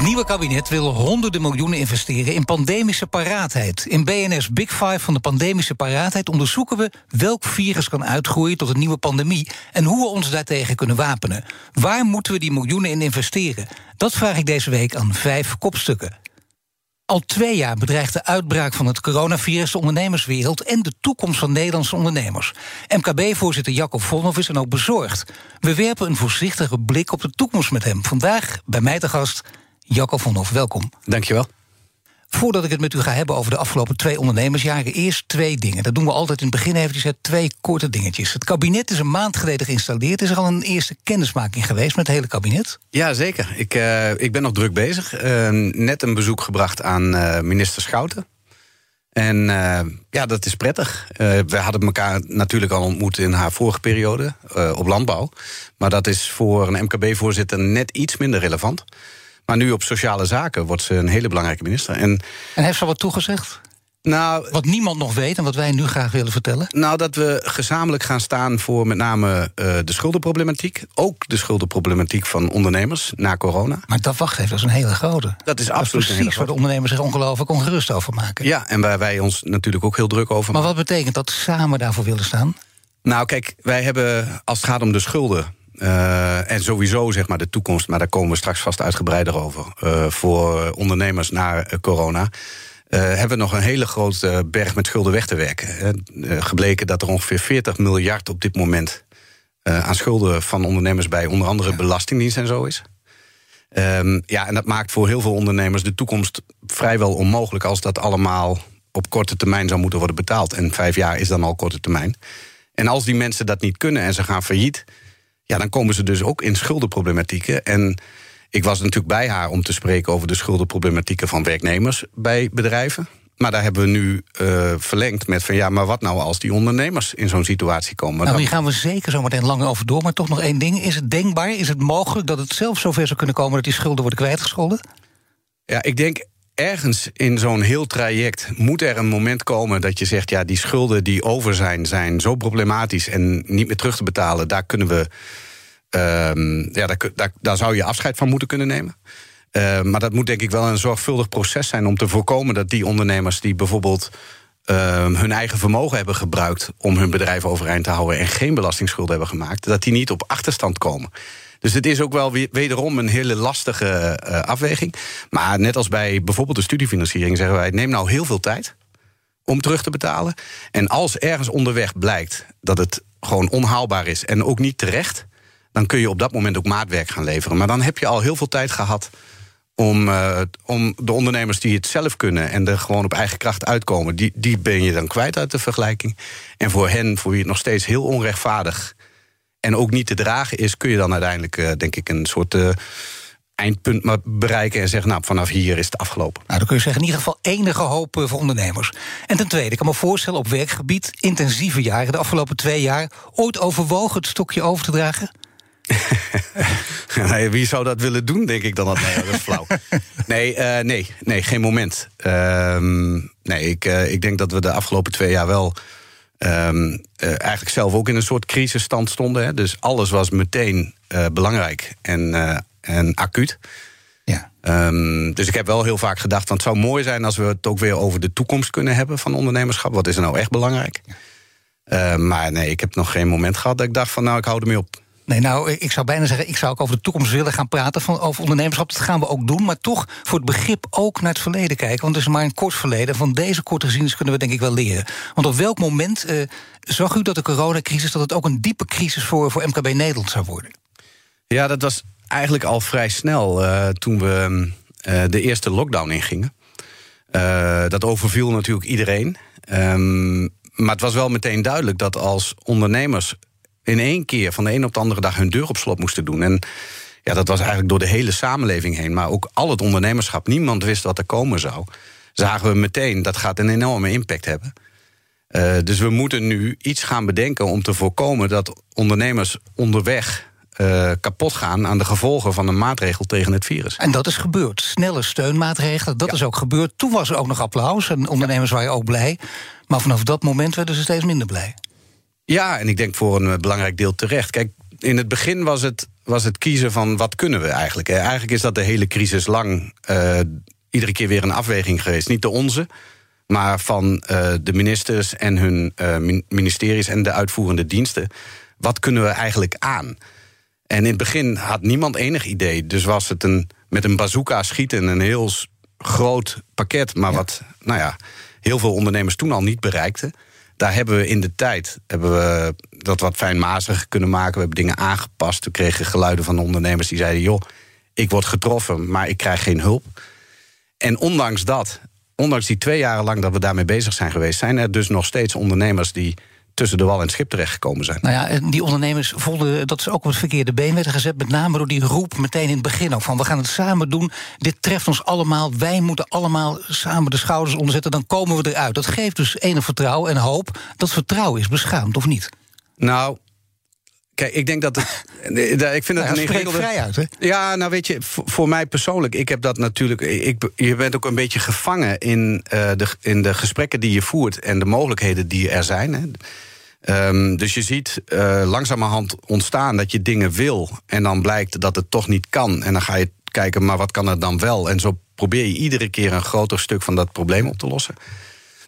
Het nieuwe kabinet wil honderden miljoenen investeren in pandemische paraatheid. In BNS Big Five van de pandemische paraatheid onderzoeken we welk virus kan uitgroeien tot een nieuwe pandemie en hoe we ons daartegen kunnen wapenen. Waar moeten we die miljoenen in investeren? Dat vraag ik deze week aan vijf kopstukken. Al twee jaar bedreigt de uitbraak van het coronavirus de ondernemerswereld en de toekomst van Nederlandse ondernemers. MKB-voorzitter Jacob Vonhoff is dan ook bezorgd. We werpen een voorzichtige blik op de toekomst met hem. Vandaag bij mij te gast Jacob Vonhoff. Welkom. Dankjewel. Voordat ik het met u ga hebben over de afgelopen twee ondernemersjaren, eerst twee dingen. Dat doen we altijd in het begin eventjes, twee korte dingetjes. Het kabinet is een maand geleden geïnstalleerd. Is er al een eerste kennismaking geweest met het hele kabinet? Ja, zeker. Ik, uh, ik ben nog druk bezig. Uh, net een bezoek gebracht aan uh, minister Schouten. En ja, dat is prettig. we hadden elkaar natuurlijk al ontmoet in haar vorige periode op landbouw. Maar dat is voor een MKB-voorzitter net iets minder relevant. Maar nu op sociale zaken wordt ze een hele belangrijke minister. En, en heeft ze wat toegezegd? Nou, wat niemand nog weet en wat wij nu graag willen vertellen? Nou, dat we gezamenlijk gaan staan voor met name uh, de schuldenproblematiek. Ook de schuldenproblematiek van ondernemers na corona. Maar dat wacht even, dat is een hele grote. Dat is absoluut is precies waar de ondernemers zich ongelooflijk ongerust over maken. Ja, en waar wij ons natuurlijk ook heel druk over maken. Maar wat betekent dat samen daarvoor willen staan? Nou, kijk, wij hebben als het gaat om de schulden uh, en sowieso zeg maar de toekomst, maar daar komen we straks vast uitgebreider over. Uh, voor ondernemers na uh, corona. hebben we nog een hele grote berg met schulden weg te werken. gebleken dat er ongeveer 40 miljard op dit moment aan schulden van ondernemers bij onder andere Belastingdienst en zo is. Um, ja, en dat maakt voor heel veel ondernemers de toekomst vrijwel onmogelijk als dat allemaal op korte termijn zou moeten worden betaald. En vijf jaar is dan al korte termijn. En als die mensen dat niet kunnen en ze gaan failliet ja, dan komen ze dus ook in schuldenproblematieken. En ik was natuurlijk bij haar om te spreken over de schuldenproblematieken van werknemers bij bedrijven. Maar daar hebben we nu uh, verlengd met van ja, maar wat nou als die ondernemers in zo'n situatie komen? Nou, hier gaan we zeker zo meteen langer over door. Maar toch nog één ding. Is het denkbaar, is het mogelijk dat het zelf zover zou kunnen komen dat die schulden worden kwijtgescholden? Ja, ik denk ergens in zo'n heel traject moet er een moment komen dat je zegt: ja, die schulden die over zijn, zijn zo problematisch en niet meer terug te betalen. Daar kunnen we. Uh, ja, daar, daar, zou je afscheid van moeten kunnen nemen. Uh, maar dat moet denk ik wel een zorgvuldig proces zijn om te voorkomen dat die ondernemers die bijvoorbeeld uh, hun eigen vermogen hebben gebruikt om hun bedrijf overeind te houden en geen belastingsschulden hebben gemaakt, dat die niet op achterstand komen. Dus het is ook wel wederom een hele lastige uh, afweging. Maar net als bij bijvoorbeeld de studiefinanciering zeggen wij: neem nou heel veel tijd om terug te betalen. En als ergens onderweg blijkt dat het gewoon onhaalbaar is en ook niet terecht, dan kun je op dat moment ook maatwerk gaan leveren. Maar dan heb je al heel veel tijd gehad om, uh, om de ondernemers die het zelf kunnen en er gewoon op eigen kracht uitkomen, die, die ben je dan kwijt uit de vergelijking. En voor hen, voor wie het nog steeds heel onrechtvaardig en ook niet te dragen is, kun je dan uiteindelijk, uh, denk ik, een soort uh, eindpunt bereiken en zeggen, nou, vanaf hier is het afgelopen. Nou, dan kun je zeggen, in ieder geval enige hoop voor ondernemers. En ten tweede, ik kan me voorstellen, op werkgebied, intensieve jaren, de afgelopen twee jaar, ooit overwogen het stokje over te dragen? nee, wie zou dat willen doen, denk ik dan? Dat, nee, dat is flauw. Nee, uh, nee, nee, geen moment. Uh, nee, ik, uh, ik denk dat we de afgelopen twee jaar wel um, eigenlijk zelf ook in een soort crisisstand stonden. Hè. Dus alles was meteen uh, belangrijk en, uh, en acuut. Ja. Um, dus ik heb wel heel vaak gedacht, want het zou mooi zijn als we het ook weer over de toekomst kunnen hebben van ondernemerschap. Wat is er nou echt belangrijk? Ja. maar nee, ik heb nog geen moment gehad dat ik dacht van nou, ik hou ermee op. Nee, nou, ik zou bijna zeggen, ik zou ook over de toekomst willen gaan praten. Van, over ondernemerschap, dat gaan we ook doen. Maar toch voor het begrip ook naar het verleden kijken. Want het is maar een kort verleden. Van deze korte geschiedenis kunnen we denk ik wel leren. Want op welk moment uh, zag u dat de coronacrisis... dat het ook een diepe crisis voor, voor MKB Nederland zou worden? Ja, dat was eigenlijk al vrij snel uh, toen we uh, de eerste lockdown ingingen. dat overviel natuurlijk iedereen. Um, maar het was wel meteen duidelijk dat als ondernemers in één keer van de een op de andere dag hun deur op slot moesten doen. En ja, dat was eigenlijk door de hele samenleving heen, maar ook al het ondernemerschap. Niemand wist wat er komen zou. Zagen we meteen dat gaat een enorme impact hebben. Uh, dus we moeten nu iets gaan bedenken om te voorkomen dat ondernemers onderweg uh, kapot gaan aan de gevolgen van een maatregel tegen het virus. En dat is gebeurd. Snelle steunmaatregelen, dat is ook gebeurd. Toen was er ook nog applaus en ondernemers waren ook blij. Maar vanaf dat moment werden ze steeds minder blij. Ja, en ik denk voor een belangrijk deel terecht. Kijk, in het begin was het, was het kiezen van wat kunnen we eigenlijk. Eigenlijk is dat de hele crisis lang uh, iedere keer weer een afweging geweest. Niet de onze, maar van uh, de ministers en hun uh, ministeries en de uitvoerende diensten. Wat kunnen we eigenlijk aan? En in het begin had niemand enig idee. Dus was het een, met een bazooka schieten, een heel groot pakket. Maar wat, nou ja, heel veel ondernemers toen al niet bereikten. Daar hebben we in de tijd hebben we dat wat fijnmaziger kunnen maken. We hebben dingen aangepast. We kregen geluiden van ondernemers die zeiden: joh, ik word getroffen, maar ik krijg geen hulp. En ondanks dat, ondanks die twee jaren lang dat we daarmee bezig zijn geweest, zijn er dus nog steeds ondernemers die tussen de wal en het schip terechtgekomen zijn. Nou ja, die ondernemers voelden dat ze ook op het verkeerde been werden gezet. Met name door die roep meteen in het begin ook van... we gaan het samen doen, dit treft ons allemaal... wij moeten allemaal samen de schouders onderzetten, dan komen we eruit. Dat geeft dus enig vertrouwen en hoop. Dat vertrouwen is beschaamd, of niet? Nou, Kijk, ik denk dat het. ik vind het een ingewikkelde. vrij uit, hè? Ja, nou weet je, voor, mij persoonlijk, ik heb dat natuurlijk. Ik, je bent ook een beetje gevangen in, uh, de, in de gesprekken die je voert en de mogelijkheden die er zijn. Hè. Um, dus je ziet uh, langzamerhand ontstaan dat je dingen wil. En dan blijkt dat het toch niet kan. En dan ga je kijken, maar wat kan er dan wel? En zo probeer je iedere keer een groter stuk van dat probleem op te lossen.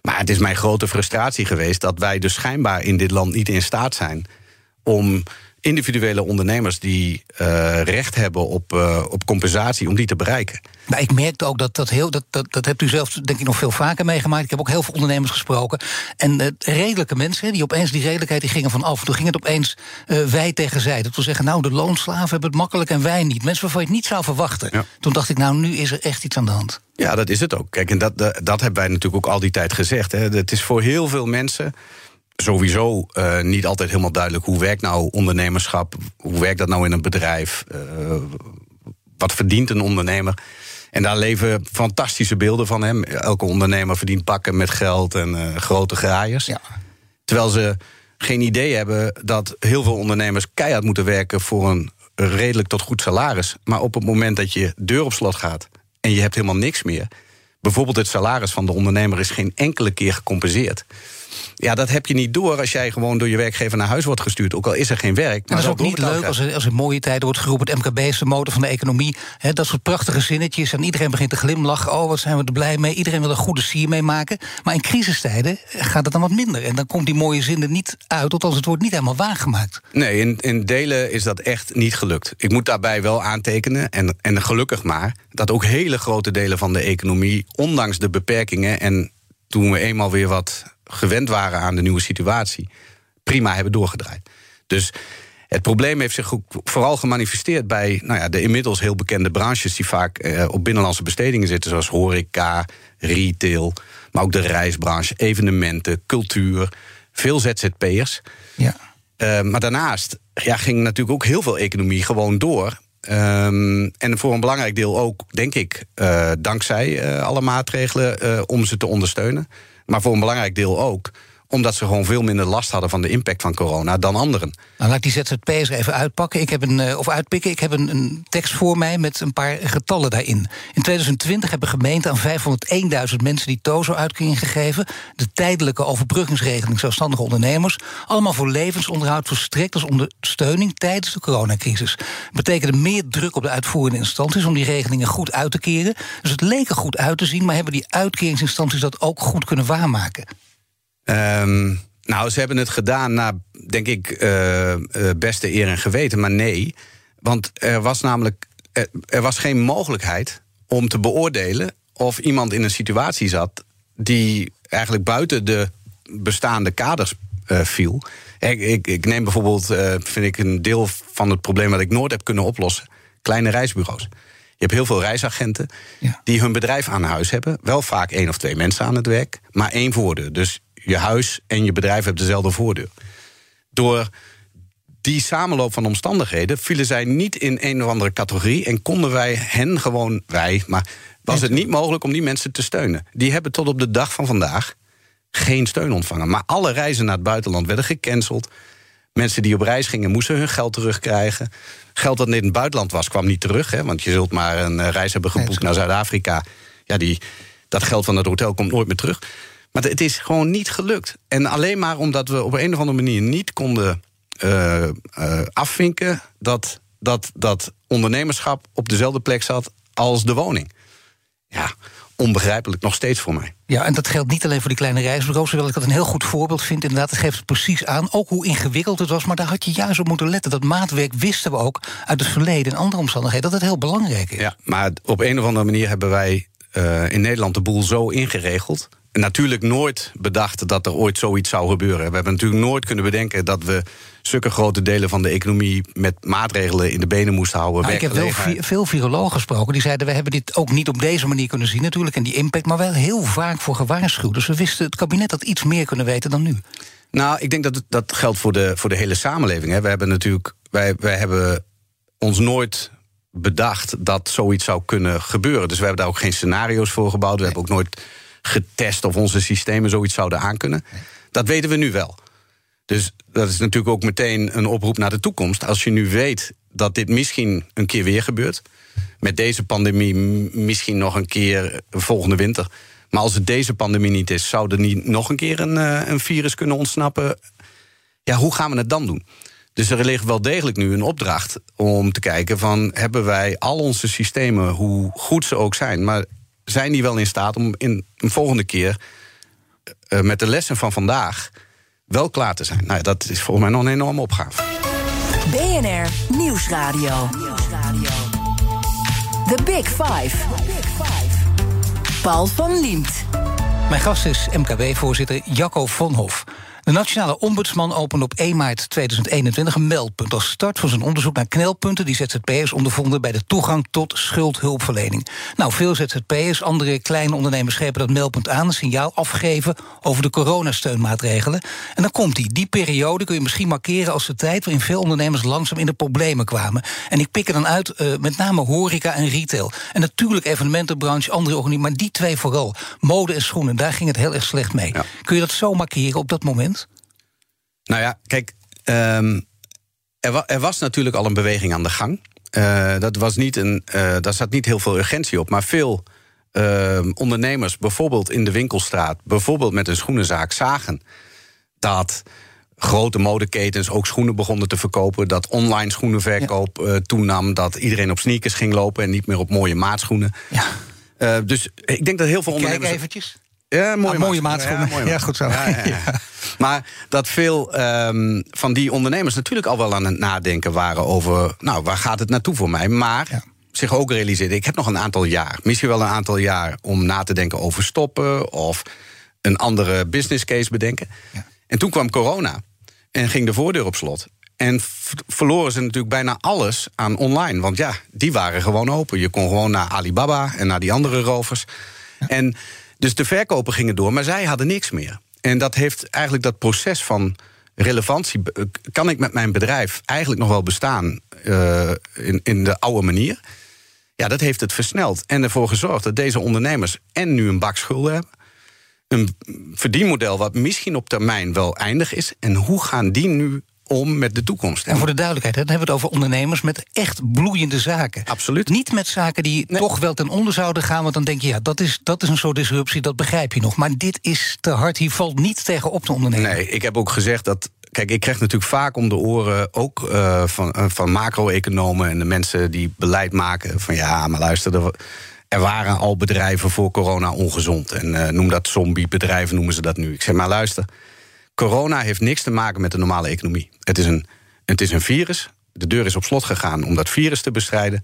Maar het is mijn grote frustratie geweest dat wij dus schijnbaar in dit land niet in staat zijn om individuele ondernemers die uh, recht hebben op, uh, op compensatie, om die te bereiken. Maar ik merkte ook dat dat heel, dat, dat, dat hebt u zelf denk ik nog veel vaker meegemaakt. Ik heb ook heel veel ondernemers gesproken. En uh, redelijke mensen, die opeens die redelijkheid die gingen van af. Toen ging het opeens wij tegen zij. Dat wil zeggen, nou, de loonslaven hebben het makkelijk en wij niet. Mensen waarvan je het niet zou verwachten. Ja. Toen dacht ik, nou, nu is er echt iets aan de hand. Ja, dat is het ook. Kijk, en dat, dat, dat hebben wij natuurlijk ook al die tijd gezegd. Hè. Het is voor heel veel mensen sowieso uh, niet altijd helemaal duidelijk hoe werkt nou ondernemerschap, hoe werkt dat nou in een bedrijf, uh, wat verdient een ondernemer. En daar leven fantastische beelden van hem. Elke ondernemer verdient pakken met geld en uh, grote graaiers. Ja. Terwijl ze geen idee hebben dat heel veel ondernemers keihard moeten werken voor een redelijk tot goed salaris. Maar op het moment dat je deur op slot gaat en je hebt helemaal niks meer. Bijvoorbeeld het salaris van de ondernemer is geen enkele keer gecompenseerd. Ja, dat heb je niet door als jij gewoon door je werkgever naar huis wordt gestuurd. Ook al is er geen werk. Maar dat is ook niet leuk als er, als er mooie tijden wordt geroepen. Het MKB is de motor van de economie. dat soort prachtige zinnetjes. En iedereen begint te glimlachen. Oh, wat zijn we er blij mee. Iedereen wil een goede sier mee maken. Maar in crisistijden gaat het dan wat minder. En dan komt die mooie zin er niet uit. Althans, het wordt niet helemaal waargemaakt. Nee, in, in delen is dat echt niet gelukt. Ik moet daarbij wel aantekenen, en, en gelukkig maar... dat ook hele grote delen van de economie, ondanks de beperkingen... en toen we eenmaal weer wat gewend waren aan de nieuwe situatie, prima hebben doorgedraaid. Dus het probleem heeft zich ook vooral gemanifesteerd bij nou ja, de inmiddels heel bekende branches die vaak eh, op binnenlandse bestedingen zitten, zoals horeca, retail, maar ook de reisbranche, evenementen, cultuur, veel ZZP'ers. Ja. Uh, maar daarnaast ja, ging natuurlijk ook heel veel economie gewoon door. Um, en voor een belangrijk deel ook, denk ik, uh, dankzij uh, alle maatregelen om ze te ondersteunen. Maar voor een belangrijk deel ook omdat ze gewoon veel minder last hadden van de impact van corona dan anderen. Nou, laat ik die ZZP'ers even uitpakken. Ik heb een, eh, of uitpikken. Ik heb een, een, tekst voor mij met een paar getallen daarin. In 2020 hebben gemeenten aan 501.000 mensen die TOZO-uitkering gegeven. De tijdelijke overbruggingsregeling zelfstandige ondernemers. Allemaal voor levensonderhoud verstrekt als ondersteuning tijdens de coronacrisis. Dat betekende meer druk op de uitvoerende instanties om die regelingen goed uit te keren. Dus het leek er goed uit te zien, maar hebben die uitkeringsinstanties dat ook goed kunnen waarmaken? Um, nou, ze hebben het gedaan naar, denk ik, uh, beste eer en geweten, maar nee. Want er was namelijk er, was geen mogelijkheid om te beoordelen of iemand in een situatie zat die eigenlijk buiten de bestaande kaders uh, viel. Ik, ik, ik, neem bijvoorbeeld, uh, vind ik, een deel van het probleem wat ik nooit heb kunnen oplossen: kleine reisbureaus. Je hebt heel veel reisagenten ja. die hun bedrijf aan huis hebben. Wel vaak één of twee mensen aan het werk, maar één voordeur. Dus je huis en je bedrijf hebben dezelfde voordeur. Door die samenloop van omstandigheden vielen zij niet in een of andere categorie en konden wij hen gewoon, wij, maar was het niet mogelijk om die mensen te steunen. Die hebben tot op de dag van vandaag geen steun ontvangen. Maar alle reizen naar het buitenland werden gecanceld. Mensen die op reis gingen moesten hun geld terugkrijgen. Geld dat in het buitenland was, kwam niet terug. Hè, want je zult maar een eh, reis hebben geboekt naar Zuid-Afrika. Ja, die, dat geld van het hotel komt nooit meer terug. Maar het is gewoon niet gelukt. En alleen maar omdat we op een of andere manier niet konden uh, uh, afvinken dat, dat dat ondernemerschap op dezelfde plek zat als de woning. Ja, onbegrijpelijk nog steeds voor mij. Ja, en dat geldt niet alleen voor die kleine reisbureaus, hoewel ik dat een heel goed voorbeeld vind. Inderdaad, het geeft het precies aan. Ook hoe ingewikkeld het was, maar daar had je juist op moeten letten. Dat maatwerk wisten we ook uit het verleden en andere omstandigheden dat het heel belangrijk is. Ja, maar op een of andere manier hebben wij uh, in Nederland de boel zo ingeregeld natuurlijk nooit bedacht dat er ooit zoiets zou gebeuren. We hebben natuurlijk nooit kunnen bedenken dat we zulke grote delen van de economie met maatregelen in de benen moesten houden. Nou, ik heb wel veel virologen gesproken die zeiden: we hebben dit ook niet op deze manier kunnen zien, natuurlijk, en die impact, maar wel heel vaak voor gewaarschuwd. Dus we wisten het kabinet dat iets meer kunnen weten dan nu. Nou, ik denk dat dat geldt voor de, voor de hele samenleving. Hè. We hebben natuurlijk, wij, wij hebben ons nooit bedacht dat zoiets zou kunnen gebeuren. Dus we hebben daar ook geen scenario's voor gebouwd. We hebben ook nooit getest of onze systemen zoiets zouden aankunnen. Dat weten we nu wel. Dus dat is natuurlijk ook meteen een oproep naar de toekomst. Als je nu weet dat dit misschien een keer weer gebeurt, met deze pandemie misschien nog een keer volgende winter. Maar als het deze pandemie niet is, zou er niet nog een keer een, eh, een virus kunnen ontsnappen? Ja, hoe gaan we het dan doen? Dus er ligt wel degelijk nu een opdracht om te kijken van hebben wij al onze systemen, hoe goed ze ook zijn, maar zijn die wel in staat om in een volgende keer uh, met de lessen van vandaag wel klaar te zijn? Nou, dat is volgens mij nog een enorme opgave. BNR Nieuwsradio. The Big Five. Paul van Liemt. Mijn gast is MKB-voorzitter Jacco Vonhof. De Nationale Ombudsman opende op 1 maart 2021 een meldpunt als start van zijn onderzoek naar knelpunten die ZZP'ers ondervonden bij de toegang tot schuldhulpverlening. Nou, veel ZZP'ers, andere kleine ondernemers grepen dat meldpunt aan, een signaal afgeven over de coronasteunmaatregelen. En dan komt die. Die periode kun je misschien markeren als de tijd waarin veel ondernemers langzaam in de problemen kwamen. En ik pik er dan uit uh, met name horeca en retail. En natuurlijk evenementenbranche, andere organisaties, maar die twee vooral. Mode en schoenen, daar ging het heel erg slecht mee. Ja. Kun je dat zo markeren op dat moment? Nou ja, kijk, um, er, wa er, was natuurlijk al een beweging aan de gang. Uh, dat was niet een, uh, daar zat niet heel veel urgentie op, maar veel uh, ondernemers, bijvoorbeeld in de winkelstraat, bijvoorbeeld met een schoenenzaak, zagen dat grote modeketens ook schoenen begonnen te verkopen. Dat online schoenenverkoop ja. toenam. Dat iedereen op sneakers ging lopen en niet meer op mooie maatschoenen. Ja. Uh, dus ik denk dat heel veel ondernemers. Kijk eventjes. Ja, mooie, ah, mooie maatschappij. Ja, ja, goed zo. Ja, ja, maar dat veel um, van die ondernemers natuurlijk al wel aan het nadenken waren over... nou, waar gaat het naartoe voor mij? Maar zich ook realiseerden, ik heb nog een aantal jaar... misschien wel een aantal jaar om na te denken over stoppen... of een andere business case bedenken. En toen kwam corona en ging de voordeur op slot. En verloren ze natuurlijk bijna alles aan online. Want ja, die waren gewoon open. Je kon gewoon naar Alibaba en naar die andere rovers. En dus de verkopen gingen door, maar zij hadden niks meer. En dat heeft eigenlijk dat proces van relevantie. Kan ik met mijn bedrijf eigenlijk nog wel bestaan uh, in, in de oude manier? Ja, dat heeft het versneld en ervoor gezorgd dat deze ondernemers en nu een bak schulden hebben. Een verdienmodel wat misschien op termijn wel eindig is. En hoe gaan die nu om met de toekomst. En voor de duidelijkheid, dan hebben we het over ondernemers met echt bloeiende zaken. Absoluut. Niet met zaken die toch wel ten onder zouden gaan, want dan denk je, ja, dat is, dat is een soort disruptie, dat begrijp je nog. Maar dit is te hard, hier valt niet tegen op te ondernemen. Nee, ik heb ook gezegd dat. Kijk, ik krijg natuurlijk vaak om de oren, ook uh, van, uh, van macro-economen en de mensen die beleid maken, van ja, maar luister, er, er waren al bedrijven voor corona ongezond. En uh, noem dat zombiebedrijven, noemen ze dat nu. Ik zeg maar, luister. Corona heeft niks te maken met de normale economie. Het is een, het is een virus. De deur is op slot gegaan om dat virus te bestrijden.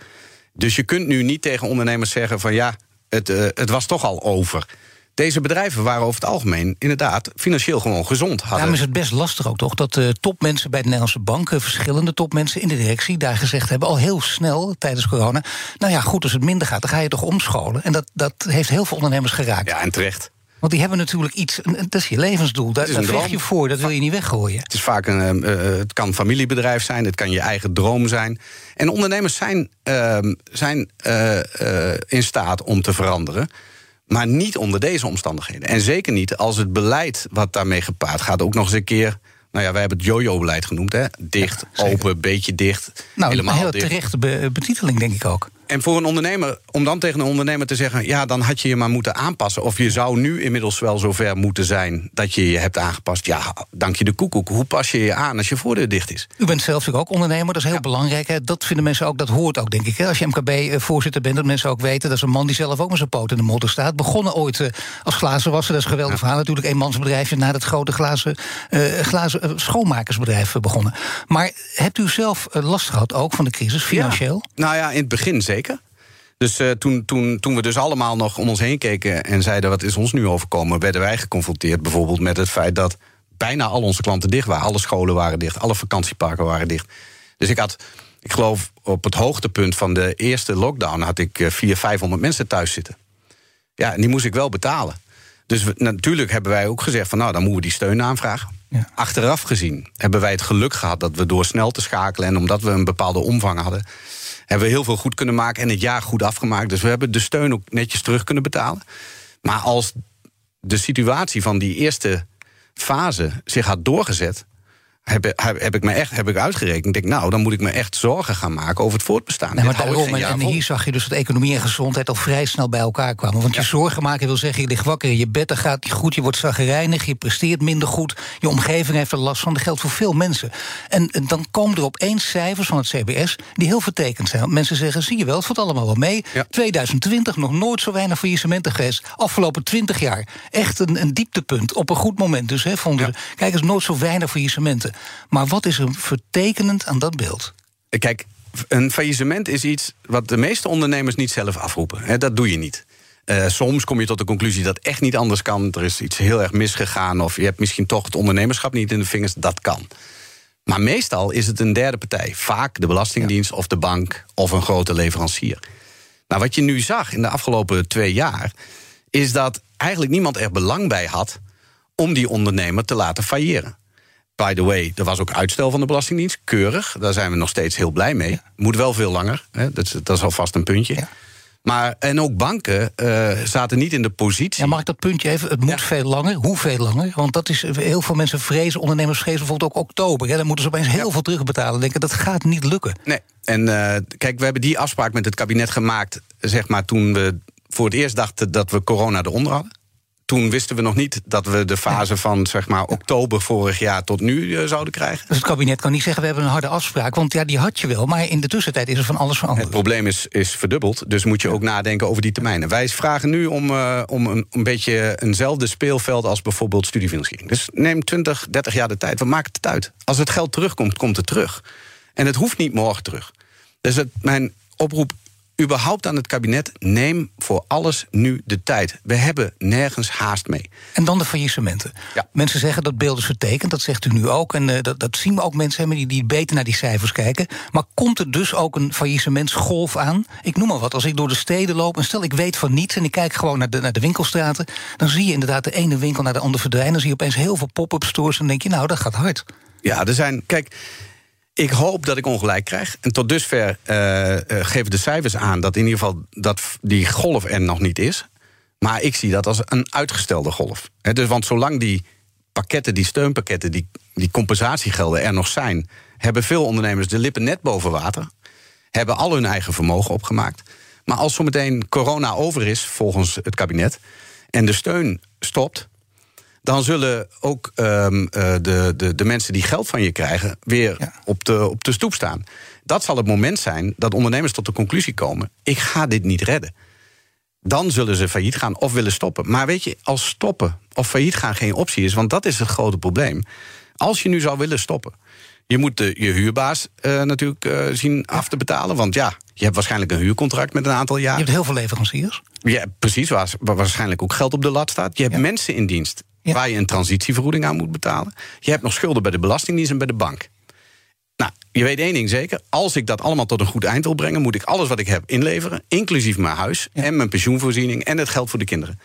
Dus je kunt nu niet tegen ondernemers zeggen van ja, het, uh, het was toch al over. Deze bedrijven waren over het algemeen inderdaad financieel gewoon gezond. Hadden. Daarom is het best lastig ook toch dat uh, topmensen bij de Nederlandse banken, verschillende topmensen in de directie, daar gezegd hebben, al heel snel tijdens corona. Nou ja, goed, als het minder gaat, dan ga je toch omscholen. En dat, dat heeft heel veel ondernemers geraakt. Ja, en terecht. Want die hebben natuurlijk iets, dat is je levensdoel. Daar, daar vecht je voor, dat wil je niet weggooien. Het is vaak een, eh, eh, het kan familiebedrijf zijn, het kan je eigen droom zijn. En ondernemers zijn, ehm, zijn eh, in staat om te veranderen. Maar niet onder deze omstandigheden. En zeker niet als het beleid wat daarmee gepaard gaat ook nog eens een keer. Nou ja, wij hebben het jojo-beleid genoemd. Hè? Dicht, open, beetje dicht. Nou, helemaal een hele terechte be- betiteling, denk ik ook. En voor een ondernemer, om dan tegen een ondernemer te zeggen: ja, dan had je je maar moeten aanpassen. Of je zou nu inmiddels wel zover moeten zijn dat je je hebt aangepast. Ja, dank je de koekoek. Hoe pas je je aan als je voordeur dicht is? U bent zelf natuurlijk ook ondernemer, dat is heel belangrijk. Hè. Dat vinden mensen ook, dat hoort ook, denk ik. Hè. Als je MKB-voorzitter bent, dat mensen ook weten... dat is een man die zelf ook met zijn poot in de modder staat. Begonnen ooit eh, als glazenwasser, dat is een geweldig verhaal. Natuurlijk een mansbedrijfje na het grote glazen, eh, glazen eh, schoonmakersbedrijf eh, begonnen. Maar hebt u zelf eh, last gehad ook van de crisis, financieel? Ja. Nou ja, in het begin zeker. Dus eh, toen, toen, toen we dus allemaal nog om ons heen keken en zeiden: wat is ons nu overkomen? werden wij geconfronteerd bijvoorbeeld met het feit dat bijna al onze klanten dicht waren. Alle scholen waren dicht, alle vakantieparken waren dicht. Dus ik had, ik geloof, op het hoogtepunt van de eerste lockdown had ik eh, 400, 500 mensen thuis zitten. Ja, en die moest ik wel betalen. Dus we- natuurlijk hebben wij ook gezegd: van nou, dan moeten we die steun aanvragen. Ja. Achteraf gezien hebben wij het geluk gehad dat we door snel te schakelen en omdat we een bepaalde omvang hadden, hebben we heel veel goed kunnen maken en het jaar goed afgemaakt. Dus we hebben de steun ook netjes terug kunnen betalen. Maar als de situatie van die eerste fase zich had doorgezet, heb, heb, heb ik me echt heb ik uitgerekend. Ik denk, nou, dan moet ik me echt zorgen gaan maken over het voortbestaan. Nee, maar daarom, en, en hier zag je dus dat economie en gezondheid al vrij snel bij elkaar kwamen. Want je zorgen maken wil zeggen, je ligt wakker in je bed, dat gaat niet goed, je wordt zagrijnig, je presteert minder goed, je omgeving heeft er last van. Dat geldt voor veel mensen. En, en dan komen er opeens cijfers van het CBS die heel vertekend zijn. Want mensen zeggen, zie je wel, het valt allemaal wel mee. Ja. 2020 nog nooit zo weinig faillissementen geweest. Afgelopen 20 jaar. Echt een, een dieptepunt. Op een goed moment dus, hè, vonden Ja. ze. Kijk eens, nooit zo weinig faillissementen. Maar wat is er vertekenend aan dat beeld? Kijk, een faillissement is iets wat de meeste ondernemers niet zelf afroepen. Dat doe je niet. Eh, soms kom je tot de conclusie dat echt niet anders kan. Er is iets heel erg misgegaan. Of je hebt misschien toch het ondernemerschap niet in de vingers. Dat kan. Maar meestal is het een derde partij. Vaak de Belastingdienst of de bank of een grote leverancier. Nou, wat je nu zag in de afgelopen twee jaar. is dat eigenlijk niemand er belang bij had. om die ondernemer te laten failleren. By the way, er was ook uitstel van de Belastingdienst. Keurig, daar zijn we nog steeds heel blij mee. Moet wel veel langer, hè? Dat, is, dat is alvast een puntje. Ja. Maar, en ook banken eh, zaten niet in de positie. Ja, mag ik dat puntje even? Het moet Ja. veel langer. Hoe veel langer? Want dat is heel veel mensen vrezen, ondernemers vrezen bijvoorbeeld ook oktober. Hè, dan moeten ze opeens heel veel terugbetalen. Denken dat gaat niet lukken. Nee. En eh, kijk, we hebben die afspraak met het kabinet gemaakt, zeg maar, toen we voor het eerst dachten dat we corona eronder hadden. Toen wisten we nog niet dat we de fase van zeg maar oktober vorig jaar tot nu eh, zouden krijgen. Dus het kabinet kan niet zeggen, we hebben een harde afspraak. Want ja, die had je wel. Maar in de tussentijd is er van alles Het veranderd. probleem is, is verdubbeld, dus moet je ook nadenken over die termijnen. Wij vragen nu om, eh, om een, een beetje eenzelfde speelveld als bijvoorbeeld studiefinanciering. Dus neem 20, 30 jaar de tijd, wat maakt het uit? Als het geld terugkomt, komt het terug. En het hoeft niet morgen terug. Dus het, mijn oproep überhaupt aan het kabinet, neem voor alles nu de tijd. We hebben nergens haast mee. En dan de faillissementen. Ja. Mensen zeggen dat beeld is vertekend, dat zegt u nu ook. En eh, dat, dat zien we ook mensen hebben die, die beter naar die cijfers kijken. Maar komt er dus ook een faillissementsgolf aan? Ik noem maar wat, als ik door de steden loop en stel ik weet van niets... en ik kijk gewoon naar de, naar de winkelstraten... dan zie je inderdaad de ene winkel naar de andere verdwijnen. Dan zie je opeens heel veel pop-up stores en dan denk je, nou, dat gaat hard. Ja, er zijn. Kijk, ik hoop dat ik ongelijk krijg. En tot dusver eh, geven de cijfers aan dat in ieder geval dat die golf er nog niet is. Maar ik zie dat als een uitgestelde golf. Dus, want zolang die pakketten, die steunpakketten, die, die compensatiegelden er nog zijn, hebben veel ondernemers de lippen net boven water. Hebben al hun eigen vermogen opgemaakt. Maar als zometeen corona over is, volgens het kabinet, en de steun stopt, dan zullen ook ehm, eh, de, de, de mensen die geld van je krijgen weer Ja. op, de, op de stoep staan. Dat zal het moment zijn dat ondernemers tot de conclusie komen: ik ga dit niet redden. Dan zullen ze failliet gaan of willen stoppen. Maar weet je, als stoppen of failliet gaan geen optie is, want dat is het grote probleem. Als je nu zou willen stoppen, je moet de, je huurbaas eh, natuurlijk eh, zien af te betalen. Want ja, je hebt waarschijnlijk een huurcontract met een aantal Je jaar. hebt heel veel leveranciers. Ja, precies, waar, waar waarschijnlijk ook geld op de lat staat. Je hebt Ja. mensen in dienst Ja. waar je een transitievergoeding aan moet betalen. Je hebt nog schulden bij de Belastingdienst en bij de bank. Nou, je weet één ding zeker. Als ik dat allemaal tot een goed eind wil brengen... moet ik alles wat ik heb inleveren, inclusief mijn huis... en mijn pensioenvoorziening en het geld voor de kinderen.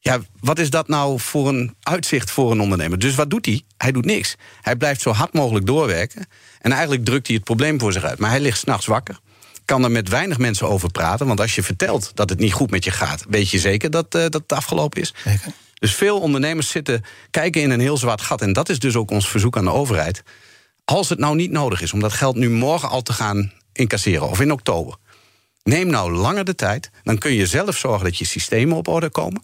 Ja, wat is dat nou voor een uitzicht voor een ondernemer? Dus wat doet hij? Hij doet niks. Hij blijft zo hard mogelijk doorwerken. En eigenlijk drukt hij het probleem voor zich uit. Maar hij ligt s'nachts wakker. Kan er met weinig mensen over praten. Want als je vertelt dat het niet goed met je gaat, weet je zeker dat, uh, dat het afgelopen is. Zeker. Dus veel ondernemers zitten, kijken in een heel zwart gat. En dat is dus ook ons verzoek aan de overheid. Als het nou niet nodig is om dat geld nu morgen al te gaan incasseren, of in oktober. Neem nou langer de tijd. Dan kun je zelf zorgen dat je systemen op orde komen.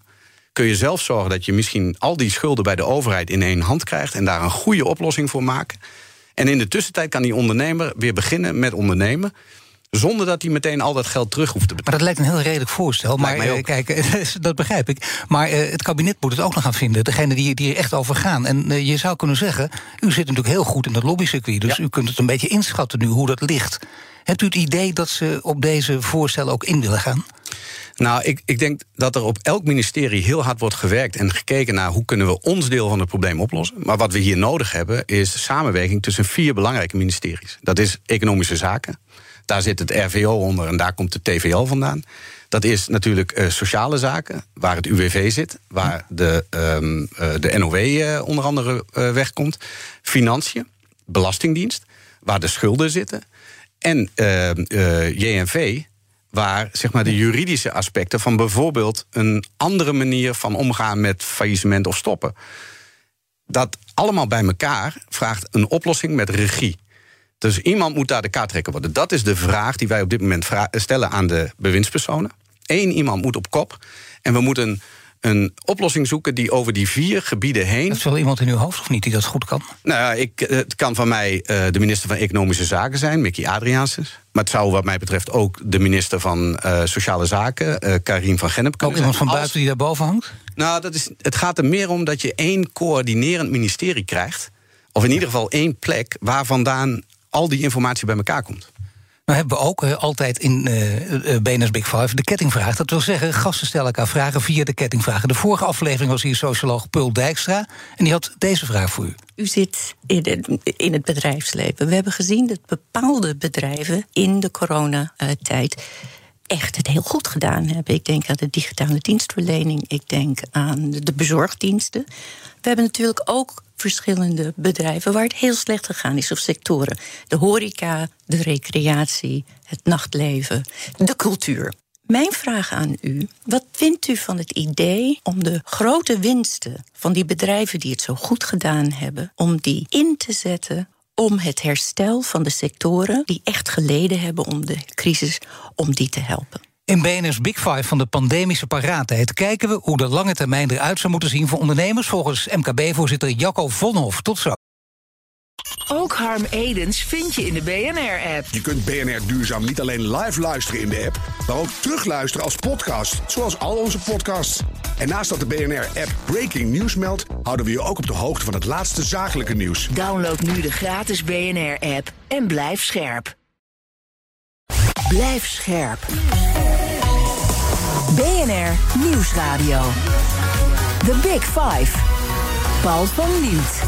Kun je zelf zorgen dat je misschien al die schulden bij de overheid in één hand krijgt en daar een goede oplossing voor maken. En in de tussentijd kan die ondernemer weer beginnen met ondernemen. Zonder dat hij meteen al dat geld terug hoeft te betalen. Maar dat lijkt een heel redelijk voorstel. Maar uh, kijk, dat begrijp ik. Maar uh, het kabinet moet het ook nog gaan vinden. Degene die, die er echt over gaan. En uh, je zou kunnen zeggen, u zit natuurlijk heel goed in het lobbycircuit. Dus ja. u kunt het een beetje inschatten nu hoe dat ligt. Hebt u het idee dat ze op deze voorstellen ook in willen gaan? Nou, ik, ik denk dat er op elk ministerie heel hard wordt gewerkt en gekeken naar hoe kunnen we ons deel van het probleem oplossen. Maar wat we hier nodig hebben is samenwerking tussen vier belangrijke ministeries. Dat is economische zaken. Daar zit het RVO onder en daar komt de TVL vandaan. Dat is natuurlijk uh, sociale zaken, waar het UWV zit, waar de, um, de NOW uh, onder andere wegkomt. Financiën, Belastingdienst, waar de schulden zitten. En JNV, waar zeg maar, de juridische aspecten van bijvoorbeeld een andere manier van omgaan met faillissement of stoppen. Dat allemaal bij elkaar vraagt een oplossing met regie. Dus iemand moet daar de kaarttrekker worden. Dat is de vraag die wij op dit moment stellen aan de bewindspersonen. Eén iemand moet op kop. En we moeten een oplossing zoeken die over die vier gebieden heen. Dat is wel iemand in uw hoofd of niet die dat goed kan? Nou, ik, het kan van mij uh, de minister van Economische Zaken zijn, Mickey Adriaansen. Maar het zou, wat mij betreft, ook de minister van uh, Sociale Zaken, uh, Karim van Gennep, kunnen Ook iemand van buiten die daarboven hangt? Nou, dat is, het gaat er meer om dat je één coördinerend ministerie krijgt. Of in ieder geval één plek waar vandaan al die informatie bij elkaar komt. Nou hebben we ook uh, altijd in uh, BNS Big Five de kettingvraag. Dat wil zeggen, gasten stellen elkaar vragen via de kettingvragen. De vorige aflevering was hier socioloog Pul Dijkstra. En die had deze vraag voor u. U zit in, in het bedrijfsleven. We hebben gezien dat bepaalde bedrijven in de coronatijd echt het heel goed gedaan hebben. Ik denk aan de digitale dienstverlening, ik denk aan de bezorgdiensten. We hebben natuurlijk ook verschillende bedrijven waar het heel slecht gegaan is, of sectoren. De horeca, de recreatie, het nachtleven, de cultuur. Mijn vraag aan u: wat vindt u van het idee om de grote winsten van die bedrijven die het zo goed gedaan hebben, om die in te zetten om het herstel van de sectoren die echt geleden hebben om de crisis, om die te helpen? In BNS Big Five van de pandemische paraatheid kijken we hoe de lange termijn eruit zou moeten zien voor ondernemers, volgens MKB-voorzitter Jacco Vonhoff. Tot zo. Ook Harm Edens vind je in de BNR-app. Je kunt BNR Duurzaam niet alleen live luisteren in de app, maar ook terugluisteren als podcast, zoals al onze podcasts. En naast dat de BNR-app Breaking News meldt, houden we je ook op de hoogte van het laatste zakelijke nieuws. Download nu de gratis BNR-app en blijf scherp. Blijf scherp. BNR Nieuwsradio. The Big Five. Paul van Liemt.